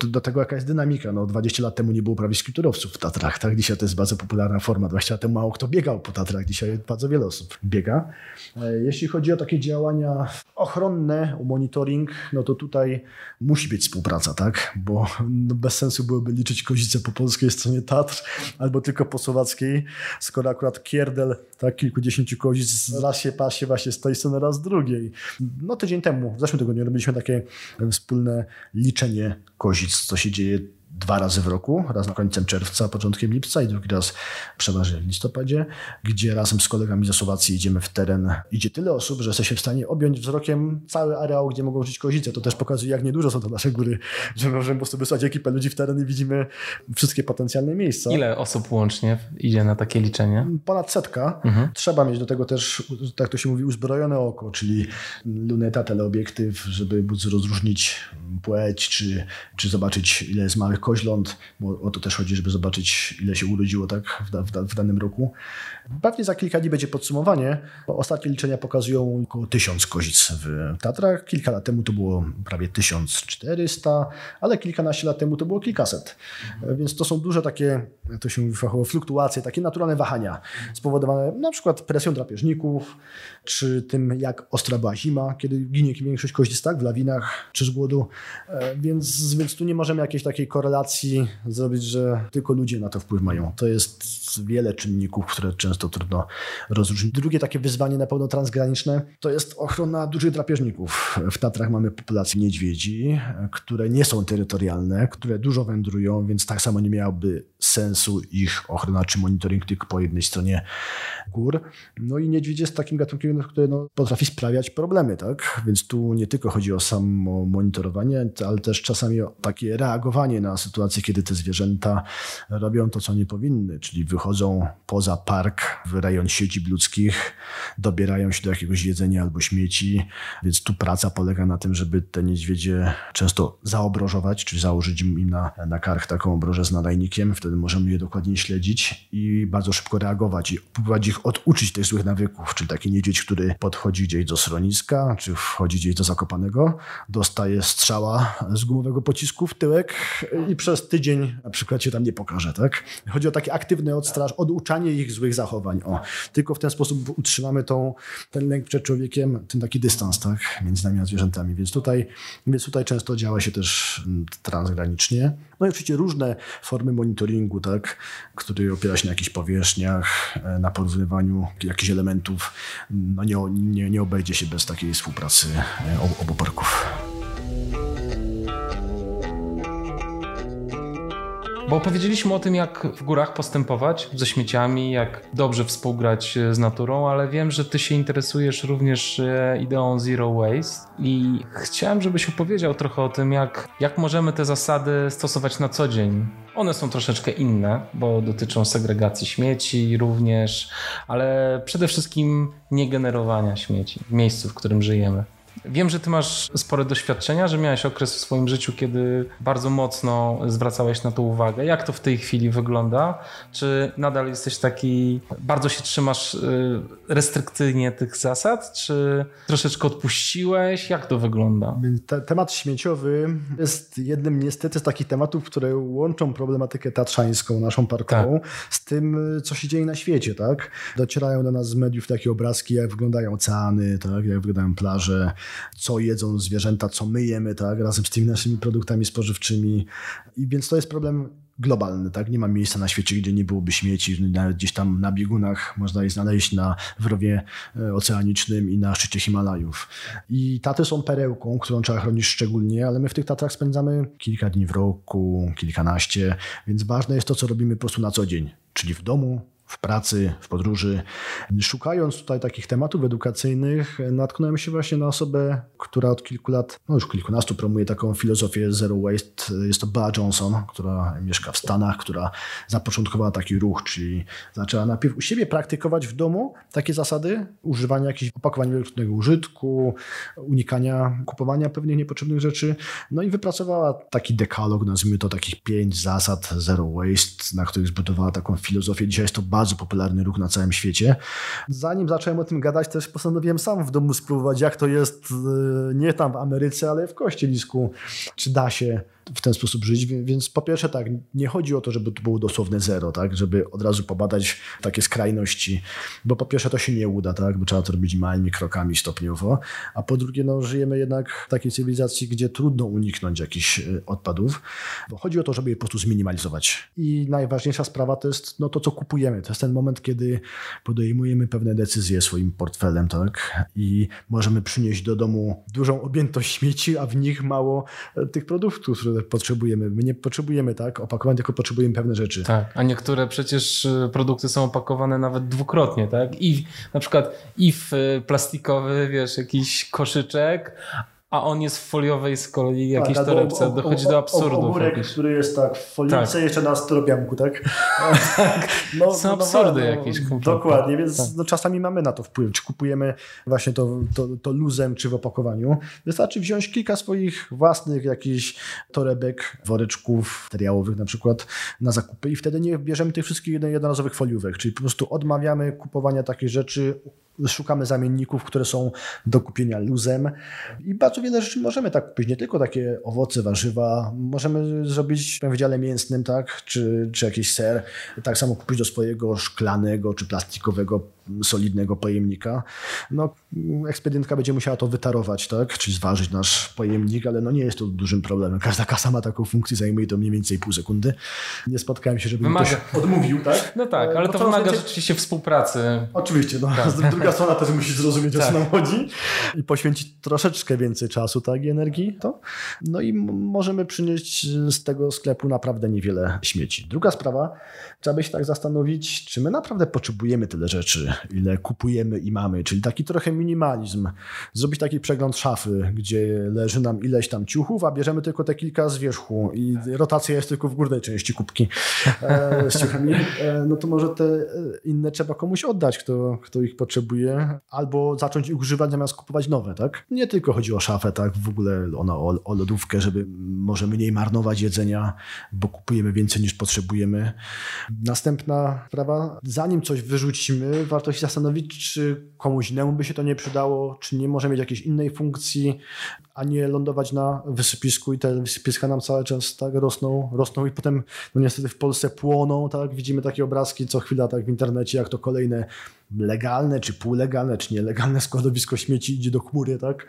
[SPEAKER 1] do, do tego, jaka jest dynamika no 20 lat temu nie było prawie skiturowców w Tatrach, tak? Dzisiaj to jest bardzo popularna forma. 20 lat temu mało kto biegał po Tatrach, dzisiaj bardzo wiele osób biega. E, jeśli chodzi o takie działania ochronne, o monitoring, no to tutaj musi być współpraca, tak? Bo no bez sensu byłoby liczyć kozice po polskiej stronie Tatr albo tylko po słowackiej, skoro akurat Kierdel, tak, kilkudziesięciu kozic raz się pasie właśnie z tej strony, raz z drugiej. No tydzień temu, w zeszłym tygodniu robiliśmy takie wspólne liczenie kozic, co się dzieje dwa razy w roku, raz na końcem czerwca, początkiem lipca i drugi raz przeważnie w listopadzie, gdzie razem z kolegami ze Słowacji idziemy w teren. Idzie tyle osób, że jesteśmy w stanie objąć wzrokiem cały areał, gdzie mogą żyć kozice. To też pokazuje, jak niedużo są to nasze góry, że możemy po prostu wysłać ekipę ludzi w teren i widzimy wszystkie potencjalne miejsca.
[SPEAKER 2] Ile osób łącznie idzie na takie liczenie?
[SPEAKER 1] Ponad setka. Mhm. Trzeba mieć do tego też, tak to się mówi, uzbrojone oko, czyli luneta, teleobiektyw, żeby móc rozróżnić płeć, czy, czy zobaczyć, ile jest małych koźląt, bo o to też chodzi, żeby zobaczyć, ile się urodziło tak w, w, w danym roku. Pewnie za kilka dni będzie podsumowanie, ostatnie liczenia pokazują około tysiąc kozic w Tatrach. Kilka lat temu to było prawie 1400, ale kilkanaście lat temu to było kilkaset. Więc to są duże takie, to się mówi fachowo, fluktuacje, takie naturalne wahania spowodowane na przykład presją drapieżników, czy tym, jak ostra była zima, kiedy ginie większość koździstak w lawinach, czy z głodu. E, więc, więc tu nie możemy jakiejś takiej korelacji zrobić, że tylko ludzie na to wpływ mają. To jest wiele czynników, które często trudno rozróżnić. Drugie takie wyzwanie na pewno transgraniczne to jest ochrona dużych drapieżników. W Tatrach mamy populację niedźwiedzi, które nie są terytorialne, które dużo wędrują, więc tak samo nie miałoby sensu ich ochrona czy monitoring tylko po jednej stronie gór. No i niedźwiedź jest takim gatunkiem, który no, potrafi sprawiać problemy, tak? Więc tu nie tylko chodzi o samo monitorowanie, ale też czasami o takie reagowanie na sytuację, kiedy te zwierzęta robią to, co nie powinny, czyli wychodzą poza park w rejon siedzib ludzkich, dobierają się do jakiegoś jedzenia albo śmieci, więc tu praca polega na tym, żeby te niedźwiedzie często zaobrożować, czyli założyć im na, na kark taką obrożę z nadajnikiem, wtedy możemy je dokładnie śledzić i bardzo szybko reagować i próbować ich oduczyć tych złych nawyków, czyli taki niedźwiedź, który podchodzi gdzieś do schroniska, czy wchodzi gdzieś do Zakopanego, dostaje strzała z gumowego pocisku w tyłek i przez tydzień na przykład się tam nie pokaże, tak? Chodzi o takie aktywne odstraż, oduczanie ich złych zachowań. O, tylko w ten sposób utrzymamy tą, ten lęk przed człowiekiem, ten taki dystans, tak? Między nami a zwierzętami. Więc tutaj, więc tutaj często działa się też transgranicznie. No i oczywiście różne formy monitoringu, tak? Który opiera się na jakichś powierzchniach, e, na porównywaniu jakichś elementów. No nie, nie, nie obejdzie się bez takiej współpracy e, obu parków.
[SPEAKER 2] Bo opowiedzieliśmy o tym, jak w górach postępować ze śmieciami, jak dobrze współgrać z naturą, ale wiem, że ty się interesujesz również e, ideą Zero Waste i chciałem, żebyś opowiedział trochę o tym, jak, jak możemy te zasady stosować na co dzień. One są troszeczkę inne, bo dotyczą segregacji śmieci również, ale przede wszystkim nie generowania śmieci w miejscu, w którym żyjemy. Wiem, że ty masz spore doświadczenia, że miałeś okres w swoim życiu, kiedy bardzo mocno zwracałeś na to uwagę. Jak to w tej chwili wygląda? Czy nadal jesteś taki, bardzo się trzymasz y, restrykcyjnie tych zasad, czy troszeczkę odpuściłeś? Jak to wygląda?
[SPEAKER 1] Te, temat śmieciowy jest jednym niestety z takich tematów, które łączą problematykę tatrzańską, naszą parkową, tak. z tym, co się dzieje na świecie. Tak? Docierają do nas z mediów takie obrazki, jak wyglądają oceany, tak? jak wyglądają plaże, co jedzą zwierzęta, co my jemy, tak, razem z tymi naszymi produktami spożywczymi. I więc to jest problem globalny, tak? Nie ma miejsca na świecie, gdzie nie byłoby śmieci. Nawet gdzieś tam na biegunach można je znaleźć na wrowie e, oceanicznym i na szczycie Himalajów. I taty są perełką, którą trzeba chronić szczególnie, ale my w tych Tatrach spędzamy kilka dni w roku, kilkanaście, więc ważne jest to, co robimy po prostu na co dzień, czyli w domu, w pracy, w podróży. Szukając tutaj takich tematów edukacyjnych, natknąłem się właśnie na osobę, która od kilku lat, no już kilkunastu, promuje taką filozofię zero waste. Jest to Bea Johnson, która mieszka w Stanach, która zapoczątkowała taki ruch, czyli zaczęła najpierw u siebie praktykować w domu takie zasady używania jakichś opakowań wielokrotnego użytku, unikania kupowania pewnych niepotrzebnych rzeczy. No i wypracowała taki dekalog, nazwijmy to takich pięć zasad zero waste, na których zbudowała taką filozofię. Dzisiaj jest to bardzo popularny ruch na całym świecie. Zanim zacząłem o tym gadać, też postanowiłem sam w domu spróbować, jak to jest e, nie tam w Ameryce, ale w Kościelisku. Czy da się w ten sposób żyć. Więc po pierwsze tak, nie chodzi o to, żeby to było dosłowne zero, tak, żeby od razu pobadać takie skrajności, bo po pierwsze to się nie uda, tak, bo trzeba to robić małymi krokami stopniowo, a po drugie no, żyjemy jednak w takiej cywilizacji, gdzie trudno uniknąć jakichś e, odpadów, bo chodzi o to, żeby je po prostu zminimalizować. I najważniejsza sprawa to jest no, to, co kupujemy. To jest ten moment, kiedy podejmujemy pewne decyzje swoim portfelem, tak, i możemy przynieść do domu dużą objętość śmieci, a w nich mało e, tych produktów, które potrzebujemy. My nie potrzebujemy tak opakowań, tylko potrzebujemy pewne rzeczy.
[SPEAKER 2] Tak, a niektóre przecież y, produkty są opakowane nawet dwukrotnie, tak? I na przykład i w y, plastikowy, wiesz, jakiś koszyczek, a on jest w foliowej z kolei tak, jakiejś tak, torebce. Dochodzi do absurdów.
[SPEAKER 1] Ogórek, który jest tak w folice, tak. jeszcze na styropianku, tak?
[SPEAKER 2] tak. No, Są no, absurdy no, jakieś.
[SPEAKER 1] Kompletnie. Dokładnie, więc tak. no, czasami mamy na to wpływ. Czy kupujemy właśnie to, to, to luzem, czy w opakowaniu. Wystarczy wziąć kilka swoich własnych jakichś torebek, woreczków materiałowych na przykład na zakupy i wtedy nie bierzemy tych wszystkich jednorazowych foliówek, czyli po prostu odmawiamy kupowania takich rzeczy, szukamy zamienników, które są do kupienia luzem i bardzo wiele rzeczy możemy tak kupić, nie tylko takie owoce, warzywa, możemy zrobić w wydziale mięsnym, tak, czy, czy jakiś ser, tak samo kupić do swojego szklanego czy plastikowego solidnego pojemnika. No, ekspedientka będzie musiała to wytarować, tak? czyli zważyć nasz pojemnik, ale no nie jest to dużym problemem. Każda kasa ma taką funkcję, zajmuje to mniej więcej pół sekundy. Nie spotkałem się, żeby wymaga. ktoś odmówił, tak?
[SPEAKER 2] No tak, ale no to, wymaga rzeczywiście współpracy.
[SPEAKER 1] Oczywiście, no. Tak. druga strona też musi zrozumieć, o co tak. nam chodzi i poświęcić troszeczkę więcej czasu tak, i energii. To. No i możemy przynieść z tego sklepu naprawdę niewiele śmieci. Druga sprawa, trzeba by się tak zastanowić, czy my naprawdę potrzebujemy tyle rzeczy, ile kupujemy i mamy, czyli taki trochę minimalizm. Zrobić taki przegląd szafy, gdzie leży nam ileś tam ciuchów, a bierzemy tylko te kilka z wierzchu i rotacja jest tylko w górnej części kubki e, z ciuchami. E, no to może te inne trzeba komuś oddać, kto, kto ich potrzebuje, albo zacząć ich używać zamiast kupować nowe, tak? Nie tylko chodzi o szafę, tak? W ogóle ona o, o lodówkę, żeby może mniej marnować jedzenia, bo kupujemy więcej niż potrzebujemy. Następna sprawa, zanim coś wyrzucimy, warto się zastanowić, czy komuś innemu by się to nie przydało, czy nie może mieć jakiejś innej funkcji, a nie lądować na wysypisku i te wysypiska nam cały czas tak rosną, rosną i potem no niestety w Polsce płoną, tak? Widzimy takie obrazki co chwila tak w internecie, jak to kolejne legalne, czy półlegalne, czy nielegalne składowisko śmieci idzie do chmury, tak?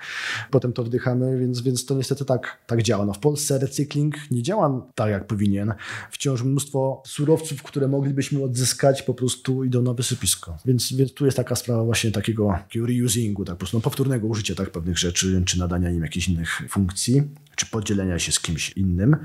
[SPEAKER 1] Potem to wdychamy, więc, więc to niestety tak, tak działa. No w Polsce recykling nie działa tak, jak powinien. Wciąż mnóstwo surowców, które moglibyśmy odzyskać, po prostu idą na wysypisko. Więc, więc tu jest taka sprawa właśnie takiego, reusingu, tak po prostu no, powtórnego użycia tak pewnych rzeczy, czy nadania im jakichś innych funkcji czy podzielenia się z kimś innym.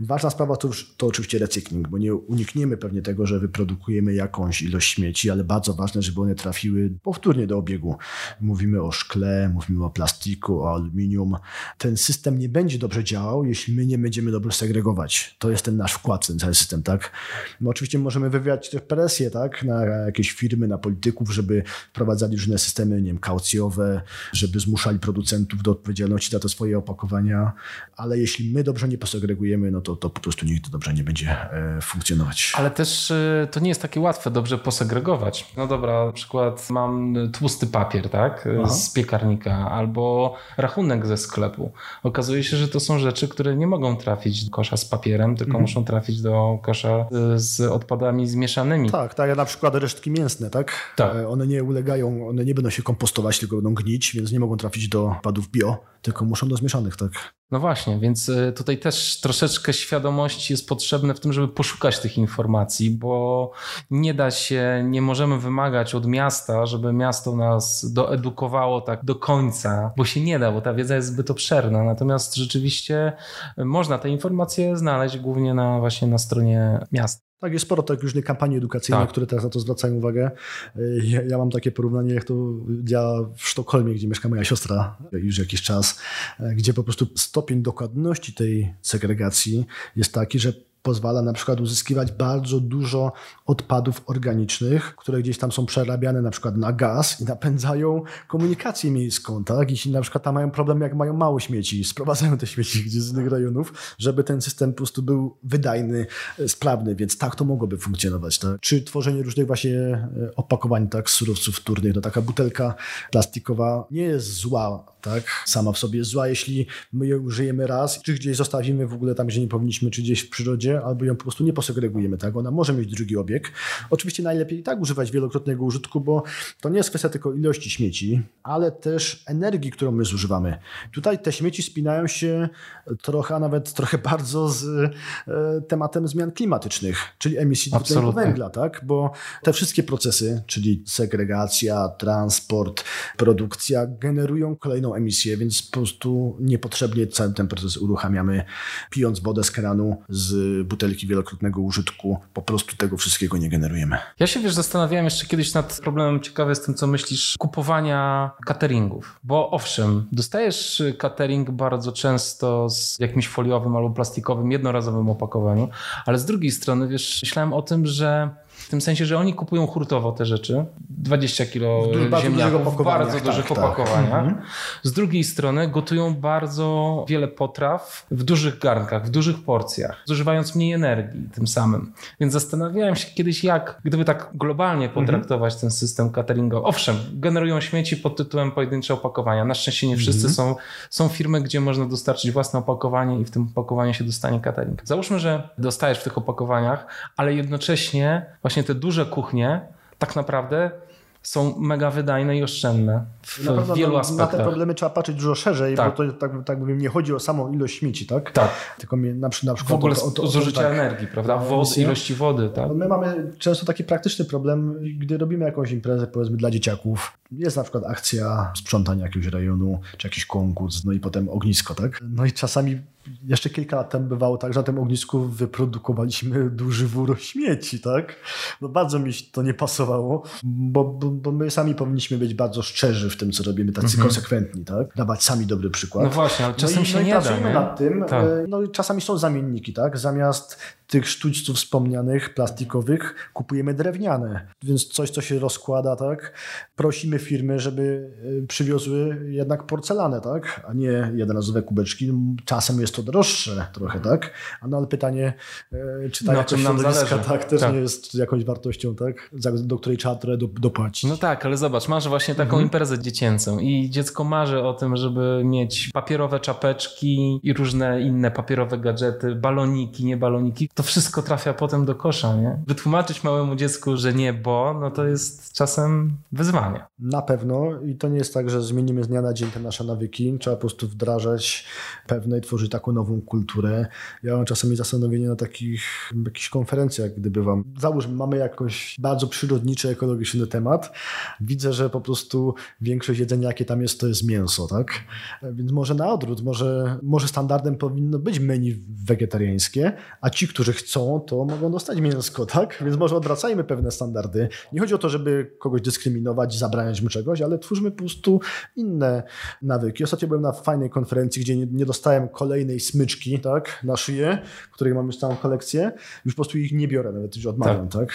[SPEAKER 1] Ważna sprawa to, to oczywiście recykling, bo nie unikniemy pewnie tego, że wyprodukujemy jakąś ilość śmieci, ale bardzo ważne, żeby one trafiły powtórnie do obiegu. Mówimy o szkle, mówimy o plastiku, o aluminium. Ten system nie będzie dobrze działał, jeśli my nie będziemy dobrze segregować. To jest ten nasz wkład w ten cały system, tak? Oczywiście możemy wywiać też presję, tak? Na jakieś firmy, na polityków, żeby wprowadzali różne systemy, nie wiem, kaucjowe, żeby zmuszali producentów do odpowiedzialności za te swoje opakowania ale jeśli my dobrze nie posegregujemy, no to, to po prostu nigdy dobrze nie będzie e, funkcjonować.
[SPEAKER 2] Ale też e, to nie jest takie łatwe dobrze posegregować. No dobra, na przykład mam tłusty papier, tak, Aha. z piekarnika albo rachunek ze sklepu. Okazuje się, że to są rzeczy, które nie mogą trafić do kosza z papierem, tylko mhm. muszą trafić do kosza e, z odpadami zmieszanymi.
[SPEAKER 1] Tak, tak, na przykład resztki mięsne, tak? tak? One nie ulegają, one nie będą się kompostować, tylko będą gnić, więc nie mogą trafić do odpadów bio, tylko muszą do zmieszanych, tak?
[SPEAKER 2] No właśnie, więc y, tutaj też troszeczkę świadomości jest potrzebne w tym, żeby poszukać tych informacji, bo nie da się, nie możemy wymagać od miasta, żeby miasto nas doedukowało tak do końca, bo się nie da, bo ta wiedza jest zbyt obszerna. Natomiast rzeczywiście można te informacje znaleźć głównie na właśnie na stronie miasta.
[SPEAKER 1] Tak, jest sporo tak różnych kampanii edukacyjnych, tak. które teraz na to zwracają uwagę. Ja, ja, mam takie porównanie, jak to działa w Sztokholmie, gdzie mieszka moja siostra już jakiś czas, gdzie po prostu stopień dokładności tej segregacji jest taki, że pozwala na przykład uzyskiwać bardzo dużo odpadów organicznych, które gdzieś tam są przerabiane na przykład na gaz i napędzają komunikację miejską, tak? Jeśli na przykład tam mają problem, jak mają mało śmieci, sprowadzają te śmieci gdzieś z innych rejonów, żeby ten system po prostu był wydajny, sprawny, więc tak to mogłoby funkcjonować, tak? Czy tworzenie różnych właśnie e, opakowań, tak, surowców wtórnych, no taka butelka plastikowa nie jest zła, tak, sama w sobie jest zła, jeśli my ją użyjemy raz, czy gdzieś zostawimy w ogóle tam, gdzie nie powinniśmy, czy gdzieś w przyrodzie, albo ją po prostu nie posegregujemy, tak, ona może mieć drugi obieg. Oczywiście najlepiej i tak używać wielokrotnego użytku, bo to nie jest kwestia tylko ilości śmieci, ale też energii, którą my zużywamy. Tutaj te śmieci spinają się trochę, a nawet trochę bardzo z e, tematem zmian klimatycznych, czyli emisji dwutlenku węgla, tak, bo te wszystkie procesy, czyli segregacja, transport, produkcja generują kolejną emisję, więc po prostu niepotrzebnie cały ten proces uruchamiamy, pijąc wodę z kranu, z butelki wielokrotnego użytku, po prostu tego wszystkiego nie generujemy.
[SPEAKER 2] Ja się wiesz, zastanawiałem jeszcze kiedyś nad problemem, ciekawy jestem, co myślisz, kupowania cateringów, bo owszem, dostajesz catering bardzo często z jakimś foliowym albo plastikowym, jednorazowym opakowaniu, ale z drugiej strony, wiesz, myślałem o tym, że tym sensie, że oni kupują hurtowo te rzeczy, 20 kilo ziemniaków w bardzo
[SPEAKER 1] tak,
[SPEAKER 2] dużych
[SPEAKER 1] tak.
[SPEAKER 2] opakowaniach.
[SPEAKER 1] Mhm.
[SPEAKER 2] Z drugiej strony gotują bardzo wiele potraw w dużych garnkach, w dużych porcjach, zużywając mniej energii tym samym. Więc zastanawiałem się kiedyś, jak gdyby tak globalnie
[SPEAKER 1] Mhm.
[SPEAKER 2] potraktować ten system cateringowy. Owszem, generują śmieci pod tytułem pojedyncze opakowania. Na szczęście nie wszyscy
[SPEAKER 1] Mhm.
[SPEAKER 2] są, są firmy, gdzie można dostarczyć własne opakowanie i w tym opakowaniu się dostanie catering. Załóżmy, że dostajesz w tych opakowaniach, ale jednocześnie właśnie te duże kuchnie tak naprawdę są mega wydajne i oszczędne w
[SPEAKER 1] Na
[SPEAKER 2] wielu
[SPEAKER 1] na, na
[SPEAKER 2] aspektach.
[SPEAKER 1] te problemy trzeba patrzeć dużo szerzej,
[SPEAKER 2] Tak.
[SPEAKER 1] bo to tak, tak powiem, nie chodzi o samą ilość śmieci, tak?
[SPEAKER 2] Tak,
[SPEAKER 1] Tylko mi- na, na
[SPEAKER 2] w
[SPEAKER 1] przykład
[SPEAKER 2] ogóle
[SPEAKER 1] o, o, o,
[SPEAKER 2] zużycia
[SPEAKER 1] tak.
[SPEAKER 2] energii, prawda? Wody,
[SPEAKER 1] Emisja.
[SPEAKER 2] ilości wody, tak?
[SPEAKER 1] No My mamy często taki praktyczny problem, gdy robimy jakąś imprezę, powiedzmy, dla dzieciaków. Jest na przykład akcja sprzątania jakiegoś rejonu, czy jakiś konkurs, no i potem ognisko, tak? No i czasami jeszcze kilka lat temu bywało tak, że na tym ognisku wyprodukowaliśmy duży wór śmieci, tak? No bardzo mi to nie pasowało, bo, bo, bo my sami powinniśmy być bardzo szczerzy w tym, co robimy, tacy konsekwentni, tak? Dawać sami dobry przykład.
[SPEAKER 2] No właśnie, ale czasem
[SPEAKER 1] no i,
[SPEAKER 2] się
[SPEAKER 1] no
[SPEAKER 2] nie da,
[SPEAKER 1] pracujemy
[SPEAKER 2] nie?
[SPEAKER 1] nad tym.
[SPEAKER 2] Tak.
[SPEAKER 1] e, No czasami są zamienniki, tak? Zamiast tych sztućców wspomnianych, plastikowych, kupujemy drewniane. Więc coś, co się rozkłada, tak? Prosimy firmy, żeby e, przywiozły jednak porcelanę, tak? A nie jednorazowe kubeczki. Czasem jest to droższe trochę, tak? A no ale pytanie, e, czy ta
[SPEAKER 2] Na
[SPEAKER 1] jakość środowiska,
[SPEAKER 2] zależy.
[SPEAKER 1] tak, też
[SPEAKER 2] Tak.
[SPEAKER 1] nie jest jakąś wartością, tak? Do której trzeba trochę do, dopłacić.
[SPEAKER 2] No tak, ale zobacz, masz właśnie taką
[SPEAKER 1] Mhm.
[SPEAKER 2] imprezę dziecięcą i dziecko marzy o tym, żeby mieć papierowe czapeczki i różne inne papierowe gadżety, baloniki, nie baloniki. To wszystko trafia potem do kosza, nie? Wytłumaczyć małemu dziecku, że nie, bo, no to jest czasem wyzwanie.
[SPEAKER 1] Na pewno i to nie jest tak, że zmienimy z dnia na dzień te nasze nawyki. Trzeba po prostu wdrażać pewne i tworzyć taką nową kulturę. Ja mam czasami zastanowienie na takich jakichś konferencjach, gdy bywam. Załóżmy, mamy jakoś bardzo przyrodniczy, ekologiczny temat. Widzę, że po prostu większość jedzenia, jakie tam jest, to jest mięso, tak? Więc może na odwrót, może, może standardem powinno być menu wegetariańskie, a ci, którzy chcą, to mogą dostać mięsko, tak? Więc może odwracajmy pewne standardy. Nie chodzi o to, żeby kogoś dyskryminować, zabraniać mu czegoś, ale twórzmy po prostu inne nawyki. Ostatnio byłem na fajnej konferencji, gdzie nie, nie dostałem smyczki, tak, na szyję, której mam już całą kolekcję. Już po prostu ich nie biorę, nawet już odmawiam, tak?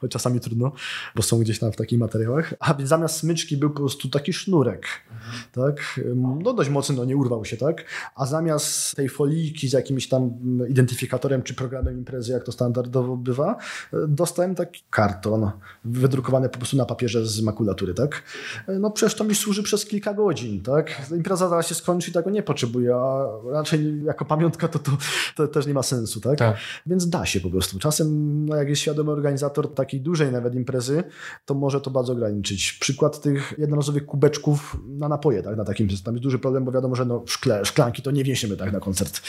[SPEAKER 1] Choć czasami trudno, bo są gdzieś tam w takich materiałach. A więc zamiast smyczki był po prostu taki sznurek, tak? No dość mocno, no nie urwał się, tak? A zamiast tej folijki z jakimś tam identyfikatorem czy programem imprezy, jak to standardowo bywa, dostałem taki karton wydrukowany po prostu na papierze z makulatury, tak? No przecież to mi służy przez kilka godzin, tak? Impreza zaraz się skończy i tego nie potrzebuję, a raczej jako pamiątka to, to, to też nie ma sensu, tak?
[SPEAKER 2] Tak.
[SPEAKER 1] Więc da się po prostu. Czasem, no jak jest świadomy organizator takiej dużej nawet imprezy, to może to bardzo ograniczyć. Przykład tych jednorazowych kubeczków na napoje, tak, na takim tam jest duży problem, bo wiadomo, że no, szkle, szklanki to nie wiesimy tak na koncert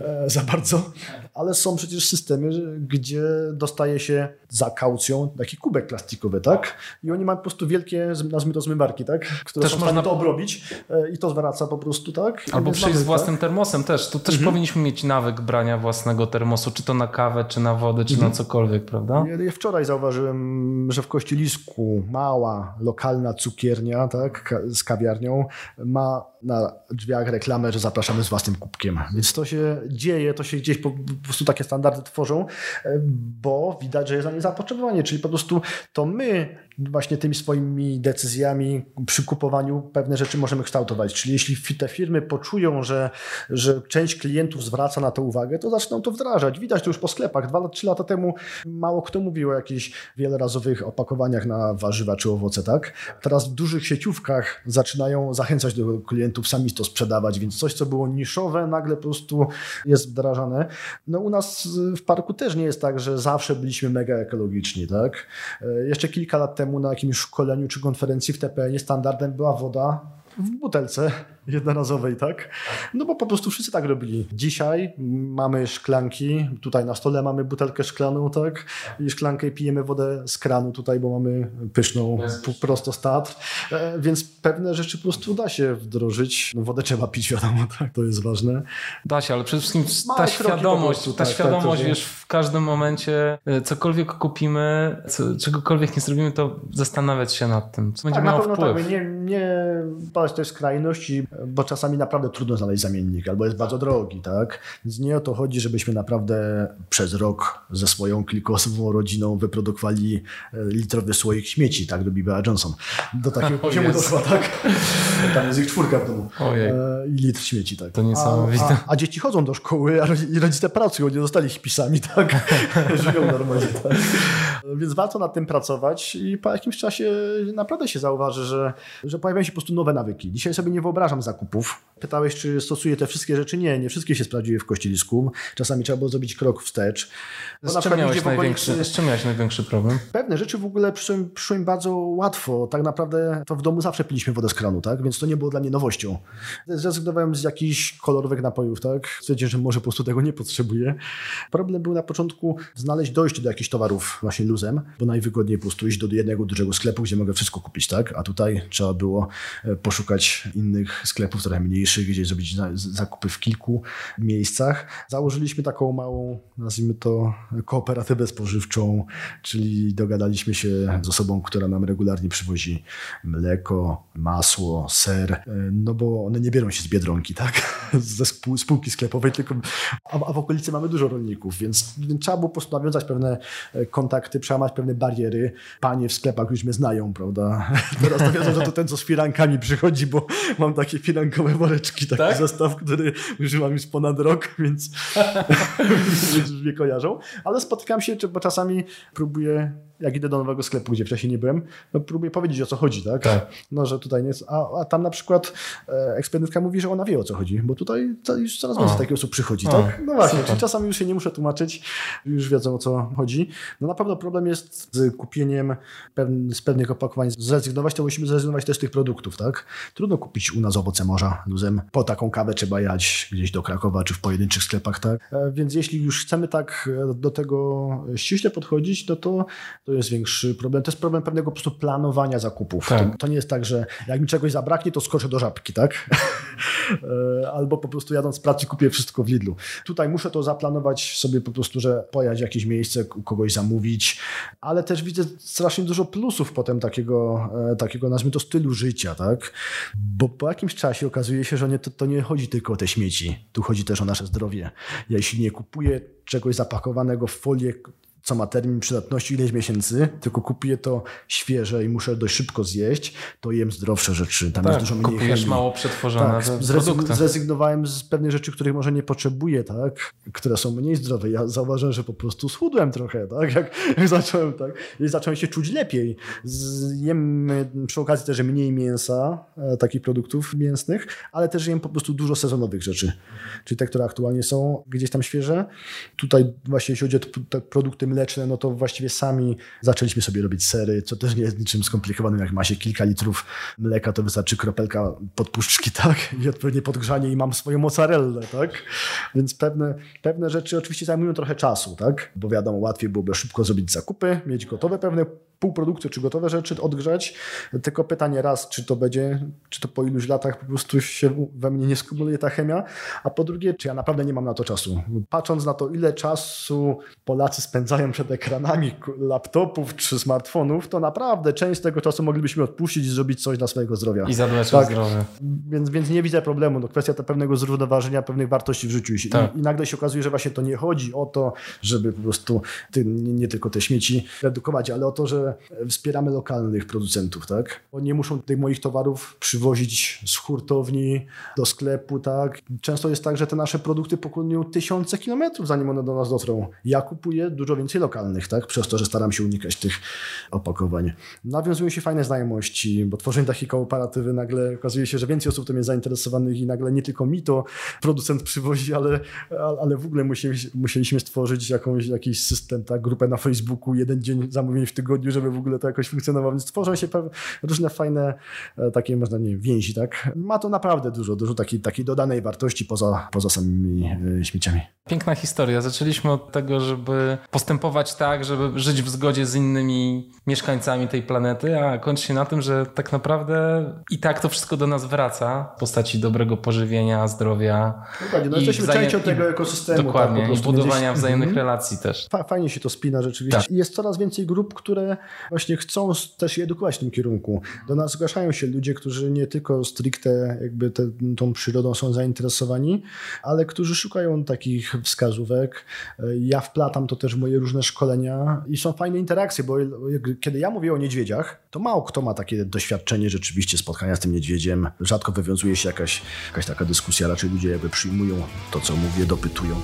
[SPEAKER 1] e, za bardzo, ale są przecież systemy, gdzie dostaje się za kaucją taki kubek plastikowy, tak? I oni mają po prostu wielkie, nazwijmy to zmywarki, tak? Które
[SPEAKER 2] Też
[SPEAKER 1] są
[SPEAKER 2] można-
[SPEAKER 1] to obrobić e, i to zwraca po prostu, tak?
[SPEAKER 2] Albo przyjść z własnym termosem też. Tu też
[SPEAKER 1] Mhm.
[SPEAKER 2] powinniśmy mieć nawyk brania własnego termosu, czy to na kawę, czy na wodę, czy
[SPEAKER 1] Mhm.
[SPEAKER 2] na cokolwiek, prawda?
[SPEAKER 1] Ja, wczoraj zauważyłem, że w Kościelisku mała, lokalna cukiernia tak, z kawiarnią ma na drzwiach reklamę, że zapraszamy z własnym kubkiem. Więc to się dzieje, to się gdzieś po, po prostu takie standardy tworzą, e, bo widać, że jest na nie zapotrzebowanie. Czyli po prostu to my właśnie tymi swoimi decyzjami przy kupowaniu pewne rzeczy możemy kształtować. Czyli jeśli te firmy poczują, że, że część klientów zwraca na to uwagę, to zaczną to wdrażać. Widać to już po sklepach. Dwa, trzy lata temu mało kto mówił o jakichś wielorazowych opakowaniach na warzywa czy owoce, tak? Teraz w dużych sieciówkach zaczynają zachęcać do klientów sami to sprzedawać, więc coś, co było niszowe, nagle po prostu jest wdrażane. No u nas w parku też nie jest tak, że zawsze byliśmy mega ekologiczni, tak? E, Jeszcze kilka lat temu na jakimś szkoleniu czy konferencji w TPN standardem była woda w butelce jednorazowej, tak? No bo po prostu wszyscy tak robili. Dzisiaj mamy szklanki, tutaj na stole mamy butelkę szklaną, tak? I szklankę i pijemy wodę z kranu tutaj, bo mamy pyszną prosto z Tatr. E, Więc pewne rzeczy po prostu da się wdrożyć. No, wodę trzeba pić, wiadomo, tak? To jest ważne.
[SPEAKER 2] Da się, ale przede wszystkim ta świadomość,
[SPEAKER 1] prostu,
[SPEAKER 2] ta
[SPEAKER 1] tak,
[SPEAKER 2] świadomość,
[SPEAKER 1] tak, to, że-
[SPEAKER 2] wiesz, w każdym momencie e, cokolwiek kupimy, co, czegokolwiek nie zrobimy, to zastanawiać się nad tym, co będzie
[SPEAKER 1] tak, na
[SPEAKER 2] miało
[SPEAKER 1] pewno
[SPEAKER 2] wpływ.
[SPEAKER 1] tak. Nie, nie padać też skrajności. Bo czasami naprawdę trudno znaleźć zamiennik, albo jest bardzo drogi, tak? Więc nie o to chodzi, żebyśmy naprawdę przez rok ze swoją kilkuosobową rodziną wyprodukowali e, litrowy słoik śmieci, tak? Do Bea Johnson. Do takiego poziomu doszła, tak? Tam jest ich czwórka w domu.
[SPEAKER 2] Ojej.
[SPEAKER 1] E, I litr śmieci, tak.
[SPEAKER 2] To niesamowite.
[SPEAKER 1] A, a, a dzieci chodzą do szkoły, a rodzice pracują, nie zostali hipisami, tak? Żyją normalnie, tak? Więc warto nad tym pracować i po jakimś czasie naprawdę się zauważy, że, że pojawiają się po prostu nowe nawyki. Dzisiaj sobie nie wyobrażam zakupów. Pytałeś, czy stosuję te wszystkie rzeczy? Nie, nie wszystkie się sprawdziły w kościelisku. Czasami trzeba było zrobić krok wstecz.
[SPEAKER 2] Z czym, miałeś największy, z czym miałeś największy problem?
[SPEAKER 1] Pewne rzeczy w ogóle przyszły, przyszły mi bardzo łatwo. Tak naprawdę to w domu zawsze piliśmy wodę z kranu, tak? Więc to nie było dla mnie nowością. Zrezygnowałem z jakichś kolorowych napojów, tak? Stwierdziłem, że może po prostu tego nie potrzebuję. Problem był na początku znaleźć dojście do jakichś towarów właśnie luzem, bo najwygodniej po prostu iść do jednego dużego sklepu, gdzie mogę wszystko kupić, tak? A tutaj trzeba było e, poszukać innych sklepów, trochę mniejszych, gdzie zrobić zakupy w kilku miejscach. Założyliśmy taką małą, nazwijmy to, kooperatywę spożywczą, czyli dogadaliśmy się z osobą, która nam regularnie przywozi mleko, masło, ser, e, no bo one nie biorą się z Biedronki, tak? Ze spół- spółki sklepowej, tylko a, w okolicy mamy dużo rolników, więc, trzeba było po prostu nawiązać pewne e, kontakty, przełamać pewne bariery. Panie w sklepach już mnie znają, prawda? Teraz że to ten, co z firankami przychodzi, bo mam takie firankowe woreczki, taki
[SPEAKER 2] Tak?
[SPEAKER 1] zestaw, który używam już ponad rok, więc, więc już mnie kojarzą. Ale spotykam się, czy- bo czasami próbuję, jak idę do nowego sklepu, gdzie wcześniej nie byłem, no próbuję powiedzieć, o co chodzi, tak?
[SPEAKER 2] Tak.
[SPEAKER 1] No, że tutaj nie jest. A, a tam na przykład e, mówi, że ona wie, o co chodzi, bo tutaj to już coraz więcej takich osób przychodzi, tak? No właśnie, czyli czasami już się nie muszę tłumaczyć, już wiedzą, o co chodzi. No na pewno problem jest z kupieniem pewn- z pewnych opakowań. Zrezygnować, to musimy zrezygnować też z tych produktów, tak? Trudno kupić u nas owoce morza luzem. Po taką kawę trzeba jechać gdzieś do Krakowa, czy w pojedynczych sklepach, tak? E, Więc jeśli już chcemy tak e, do tego ściśle podchodzić, no to to jest większy problem. To jest problem pewnego po prostu planowania zakupów.
[SPEAKER 2] Tak.
[SPEAKER 1] To, to nie jest tak, że jak mi czegoś zabraknie, to skoczę do żabki, tak? E, Albo po prostu jadąc z pracy kupię wszystko w Lidlu. Tutaj muszę to zaplanować sobie po prostu, że pojechać w jakieś miejsce, u kogoś zamówić, ale też widzę strasznie dużo plusów potem takiego, e, takiego nazwijmy to stylu życia, tak? Bo po jakimś czasie okazuje się, że nie, to, to nie chodzi tylko o te śmieci, tu chodzi też o nasze zdrowie. Ja jeśli nie kupuję czegoś zapakowanego w folię, co ma termin przydatności ileś miesięcy, tylko kupuję to świeże i muszę dość szybko zjeść, to jem zdrowsze rzeczy. Tam
[SPEAKER 2] Tak,
[SPEAKER 1] jest dużo mniej
[SPEAKER 2] kupujesz
[SPEAKER 1] chemii.
[SPEAKER 2] mało przetworzone
[SPEAKER 1] Tak, zrezygnowałem z pewnych rzeczy, których może nie potrzebuję, tak? które są mniej zdrowe. Ja zauważyłem, że po prostu schudłem trochę, tak? jak, jak zacząłem, tak? I zacząłem się czuć lepiej. Jem przy okazji też mniej mięsa, e, takich produktów mięsnych, ale też jem po prostu dużo sezonowych rzeczy, czyli te, które aktualnie są gdzieś tam świeże. Tutaj właśnie jeśli chodzi o te produkty mleczne, no to właściwie sami zaczęliśmy sobie robić sery, co też nie jest niczym skomplikowanym, jak ma się kilka litrów mleka, to wystarczy kropelka podpuszczki, tak? I odpowiednie podgrzanie i mam swoją mozzarellę, tak? Więc pewne, pewne rzeczy oczywiście zajmują trochę czasu, tak? Bo wiadomo, łatwiej byłoby szybko zrobić zakupy, mieć gotowe pewne półprodukty czy gotowe rzeczy, odgrzać. Tylko pytanie raz, czy to będzie, czy to po iluś latach po prostu się we mnie nie skumuluje ta chemia, a po drugie, czy ja naprawdę nie mam na to czasu. Patrząc na to, ile czasu Polacy spędzają przed ekranami laptopów czy smartfonów, to naprawdę część z tego czasu moglibyśmy odpuścić i zrobić coś dla swojego zdrowia.
[SPEAKER 2] I zadbać
[SPEAKER 1] Tak.
[SPEAKER 2] o zdrowie.
[SPEAKER 1] Więc, więc nie widzę problemu. No, kwestia to pewnego zrównoważenia, pewnych wartości w życiu. I,
[SPEAKER 2] Tak.
[SPEAKER 1] I nagle się okazuje, że właśnie to nie chodzi o to, żeby po prostu nie, nie tylko te śmieci redukować, ale o to, że wspieramy lokalnych producentów, tak? Bo nie muszą tych moich towarów przywozić z hurtowni do sklepu, tak? Często jest tak, że te nasze produkty pokonują tysiące kilometrów, zanim one do nas dotrą. Ja kupuję dużo więcej lokalnych, tak? Przez to, że staram się unikać tych opakowań. Nawiązują się fajne znajomości, bo tworzenie takiej kooperatywy nagle okazuje się, że więcej osób tym jest zainteresowanych i nagle nie tylko mi to producent przywozi, ale, ale w ogóle musieliśmy, musieliśmy stworzyć jakąś, jakiś system, tak? Grupę na Facebooku, jeden dzień zamówień w tygodniu, żeby w ogóle to jakoś funkcjonowało. Więc tworzą się różne fajne e, takie, można nie wiem, więzi, tak? Ma to naprawdę dużo, dużo takiej, takiej dodanej wartości poza, poza samymi e, śmieciami.
[SPEAKER 2] Piękna historia. Zaczęliśmy od tego, żeby postępować tak, żeby żyć w zgodzie z innymi mieszkańcami tej planety, a kończy się na tym, że tak naprawdę i tak to wszystko do nas wraca w postaci dobrego pożywienia, zdrowia.
[SPEAKER 1] Dokładnie, no
[SPEAKER 2] i
[SPEAKER 1] jesteśmy
[SPEAKER 2] wzajem-
[SPEAKER 1] częścią tego ekosystemu.
[SPEAKER 2] Dokładnie.
[SPEAKER 1] tak,
[SPEAKER 2] I budowania wzajemnych
[SPEAKER 1] Mhm.
[SPEAKER 2] relacji też.
[SPEAKER 1] Fa- Fajnie się to spina rzeczywiście.
[SPEAKER 2] Tak.
[SPEAKER 1] I jest coraz więcej grup, które właśnie chcą też je edukować w tym kierunku. Do nas zgłaszają się ludzie, którzy nie tylko stricte jakby te, tą przyrodą są zainteresowani, ale którzy szukają takich wskazówek. Ja wplatam to też w moje różne szkolenia i są fajne interakcje, bo kiedy ja mówię o niedźwiedziach, to mało kto ma takie doświadczenie rzeczywiście spotkania z tym niedźwiedziem. Rzadko wywiązuje się jakaś, jakaś taka dyskusja, raczej ludzie jakby przyjmują to, co mówię, dopytują.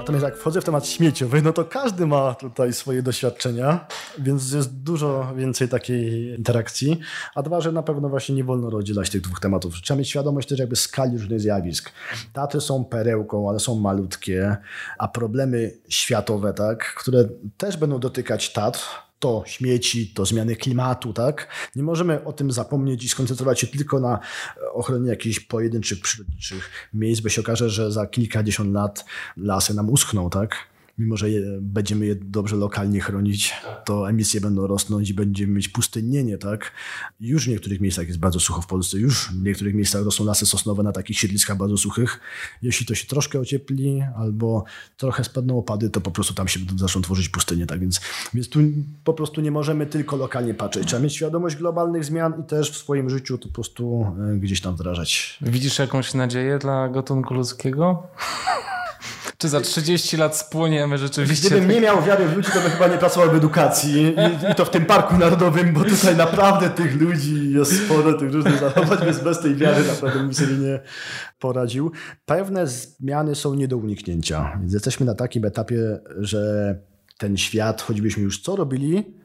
[SPEAKER 1] Natomiast jak wchodzę w temat śmieciowy, no to każdy ma tutaj swoje doświadczenia, więc jest dużo więcej takiej interakcji. A dwa, że na pewno właśnie nie wolno rozdzielać tych dwóch tematów. Trzeba mieć świadomość też jakby skali różnych zjawisk. Tatry są perełką, ale są malutkie, a problemy światowe, tak, które też będą dotykać Tatr, to śmieci, to zmiany klimatu, tak? Nie możemy o tym zapomnieć i skoncentrować się tylko na ochronie jakichś pojedynczych przyrodniczych miejsc, bo się okaże, że za kilkadziesiąt lat lasy nam uschną, tak? Mimo że je, będziemy je dobrze lokalnie chronić, to emisje będą rosnąć i będziemy mieć pustynnienie, tak? Już w niektórych miejscach jest bardzo sucho w Polsce, już w niektórych miejscach rosną lasy sosnowe na takich siedliskach bardzo suchych. Jeśli to się troszkę ociepli albo trochę spadną opady, to po prostu tam się zaczną tworzyć pustynie, tak? Więc, więc tu po prostu nie możemy tylko lokalnie patrzeć. Trzeba mieć świadomość globalnych zmian i też w swoim życiu to po prostu e, gdzieś tam wdrażać.
[SPEAKER 2] Widzisz jakąś nadzieję dla gatunku ludzkiego? Czy za 30 lat spłoniemy rzeczywiście?
[SPEAKER 1] Gdybym nie miał wiary w ludzi, to bym chyba nie pracował w edukacji i, i to w tym Parku Narodowym, bo tutaj naprawdę tych ludzi jest sporo, tych różnych zachowań, więc bez tej wiary naprawdę bym sobie nie poradził. Pewne zmiany są nie do uniknięcia, więc jesteśmy na takim etapie, że ten świat, choćbyśmy już co robili,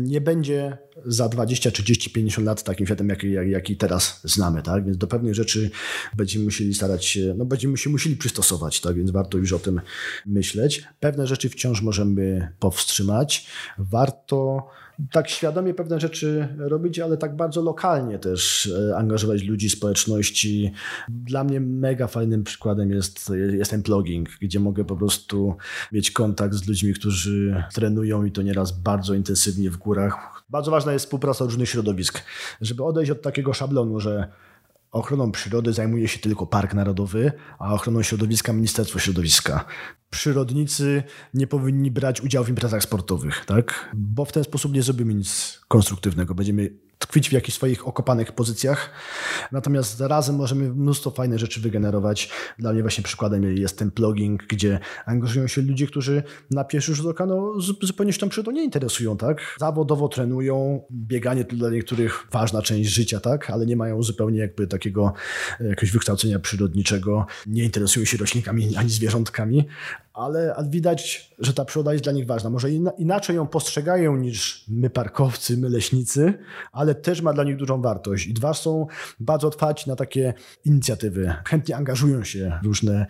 [SPEAKER 1] nie będzie za 20, 30, 50 lat takim światem, jaki, jaki teraz znamy, tak? Więc do pewnych rzeczy będziemy musieli starać się, no będziemy się musieli przystosować, tak? Więc warto już o tym myśleć. Pewne rzeczy wciąż możemy powstrzymać. Warto tak świadomie pewne rzeczy robić, ale tak bardzo lokalnie też e, angażować ludzi, społeczności. Dla mnie mega fajnym przykładem jest, jest ten blogging, gdzie mogę po prostu mieć kontakt z ludźmi, którzy trenują i to nieraz bardzo intensywnie w górach. Bardzo ważna jest współpraca różnych środowisk, żeby odejść od takiego szablonu, że Ochroną przyrody zajmuje się tylko Park Narodowy, a ochroną środowiska Ministerstwo Środowiska. Przyrodnicy nie powinni brać udziału w imprezach sportowych, tak? Bo w ten sposób nie zrobimy nic konstruktywnego. Będziemy tkwić w jakichś swoich okopanych pozycjach. Natomiast razem możemy mnóstwo fajnych rzeczy wygenerować. Dla mnie właśnie przykładem jest ten plugin, gdzie angażują się ludzie, którzy na pierwszy rzut oka no, zupełnie się tam przyrodą nie interesują, tak? Zawodowo trenują, bieganie to dla niektórych ważna część życia, tak? Ale nie mają zupełnie jakby takiego e, jakiegoś wykształcenia przyrodniczego, nie interesują się roślinkami ani zwierzątkami, ale widać, że ta przyroda jest dla nich ważna. Może inaczej ją postrzegają niż my parkowcy, my leśnicy, ale też ma dla nich dużą wartość. I dwa są bardzo otwarci na takie inicjatywy. Chętnie angażują się w różne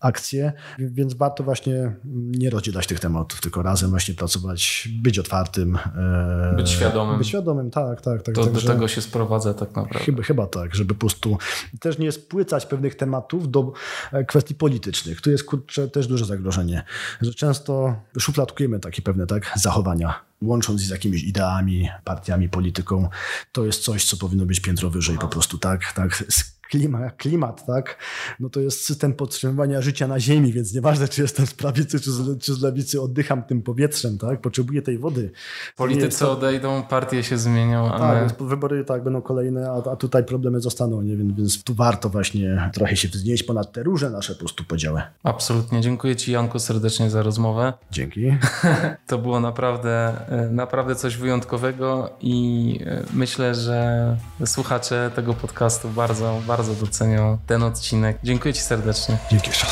[SPEAKER 1] akcje, więc warto właśnie nie rozdzielać tych tematów, tylko razem właśnie pracować, być otwartym.
[SPEAKER 2] E, być świadomym.
[SPEAKER 1] Być świadomym, tak, tak. tak
[SPEAKER 2] to tak, do tego się sprowadza tak naprawdę.
[SPEAKER 1] Chyba, chyba tak, żeby po prostu też nie spłycać pewnych tematów do e, kwestii politycznych. Tu jest kurczę, też duże zagrożenie, że często szufladkujemy takie pewne tak, zachowania łącząc z jakimiś ideami, partiami, polityką, to jest coś, co powinno być piętro wyżej po prostu, tak, tak, klimat, klimat, tak, no to jest system podtrzymywania życia na ziemi, więc nieważne, czy jestem z prawicy, czy z, czy z lewicy, oddycham tym powietrzem, tak, potrzebuję tej wody.
[SPEAKER 2] Politycy odejdą, partie się zmienią,
[SPEAKER 1] a tak, my... wybory tak będą kolejne, a, a tutaj problemy zostaną, nie? Więc, więc tu warto właśnie trochę się wznieść ponad te różne nasze po prostu podziały.
[SPEAKER 2] Absolutnie. Dziękuję Ci Janku serdecznie za rozmowę.
[SPEAKER 1] Dzięki.
[SPEAKER 2] to było naprawdę, e, naprawdę coś wyjątkowego i e, myślę, że słuchacze tego podcastu bardzo, bardzo bardzo docenią ten odcinek. Dziękuję Ci serdecznie.
[SPEAKER 1] Dzięki jeszcze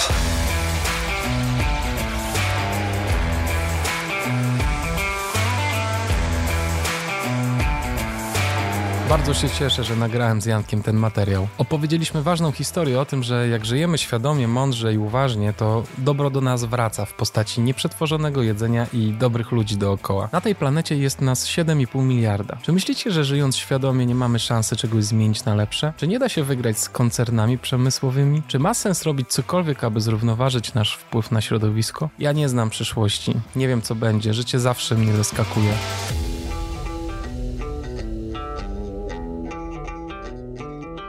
[SPEAKER 2] Bardzo się cieszę, że nagrałem z Jankiem ten materiał. Opowiedzieliśmy ważną historię o tym, że jak żyjemy świadomie, mądrze i uważnie, to dobro do nas wraca w postaci nieprzetworzonego jedzenia i dobrych ludzi dookoła. Na tej planecie jest nas 7,5 miliarda. Czy myślicie, że żyjąc świadomie nie mamy szansy czegoś zmienić na lepsze? Czy nie da się wygrać z koncernami przemysłowymi? Czy ma sens robić cokolwiek, aby zrównoważyć nasz wpływ na środowisko? Ja nie znam przyszłości. Nie wiem co będzie. Życie zawsze mnie zaskakuje.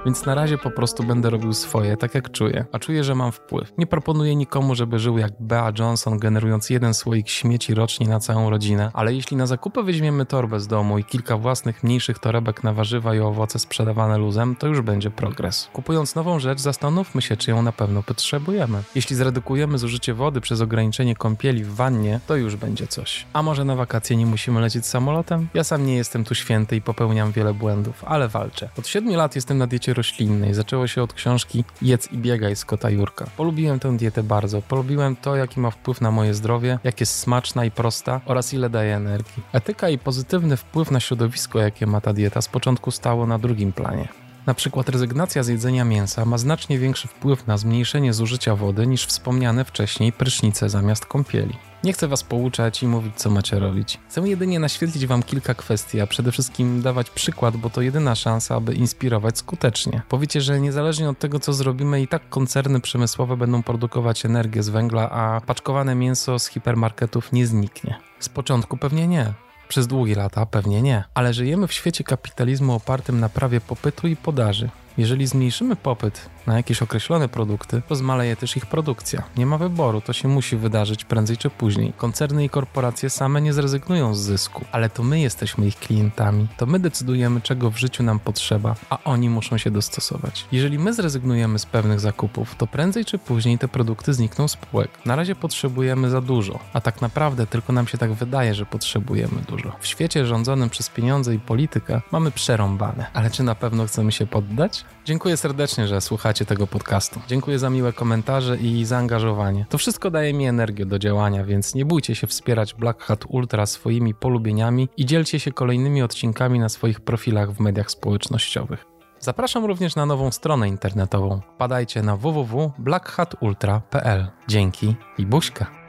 [SPEAKER 2] Więc na razie po prostu będę robił swoje, tak jak czuję, a czuję, że mam wpływ. Nie proponuję nikomu, żeby żył jak Bea Johnson, generując jeden słoik śmieci rocznie na całą rodzinę, ale jeśli na zakupy weźmiemy torbę z domu i kilka własnych mniejszych torebek na warzywa i owoce sprzedawane luzem, to już będzie progres. Kupując nową rzecz, zastanówmy się, czy ją na pewno potrzebujemy. Jeśli zredukujemy zużycie wody przez ograniczenie kąpieli w wannie, to już będzie coś. A może na wakacje nie musimy lecieć samolotem? Ja sam nie jestem tu święty i popełniam wiele błędów, ale walczę. Od 7 lat jestem na diecie roślinnej. Zaczęło się od książki Jedz i biegaj z kota Jurka. Polubiłem tę dietę bardzo. Polubiłem to, jaki ma wpływ na moje zdrowie, jak jest smaczna i prosta oraz ile daje energii. Etyka i pozytywny wpływ na środowisko, jakie ma ta dieta, z początku stało na drugim planie. Na przykład rezygnacja z jedzenia mięsa ma znacznie większy wpływ na zmniejszenie zużycia wody niż wspomniane wcześniej prysznice zamiast kąpieli. Nie chcę was pouczać i mówić, co macie robić. Chcę jedynie naświetlić wam kilka kwestii, a przede wszystkim dawać przykład, bo to jedyna szansa, aby inspirować skutecznie. Powiecie, że niezależnie od tego, co zrobimy, i tak koncerny przemysłowe będą produkować energię z węgla, a paczkowane mięso z hipermarketów nie zniknie. Z początku pewnie nie. Przez długie lata pewnie nie, ale żyjemy w świecie kapitalizmu opartym na prawie popytu i podaży. Jeżeli zmniejszymy popyt na jakieś określone produkty, to zmaleje też ich produkcja. Nie ma wyboru, to się musi wydarzyć prędzej czy później. Koncerny i korporacje same nie zrezygnują z zysku, ale to my jesteśmy ich klientami. To my decydujemy, czego w życiu nam potrzeba, a oni muszą się dostosować. Jeżeli my zrezygnujemy z pewnych zakupów, to prędzej czy później te produkty znikną z półek. Na razie potrzebujemy za dużo, a tak naprawdę tylko nam się tak wydaje, że potrzebujemy dużo. W świecie rządzonym przez pieniądze i politykę mamy przerąbane, ale czy na pewno chcemy się poddać? Dziękuję serdecznie, że słuchacie tego podcastu. Dziękuję za miłe komentarze i zaangażowanie. To wszystko daje mi energię do działania, więc nie bójcie się wspierać Black Hat Ultra swoimi polubieniami i dzielcie się kolejnymi odcinkami na swoich profilach w mediach społecznościowych. Zapraszam również na nową stronę internetową. Padajcie na www.blackhatultra.pl. Dzięki i buźka.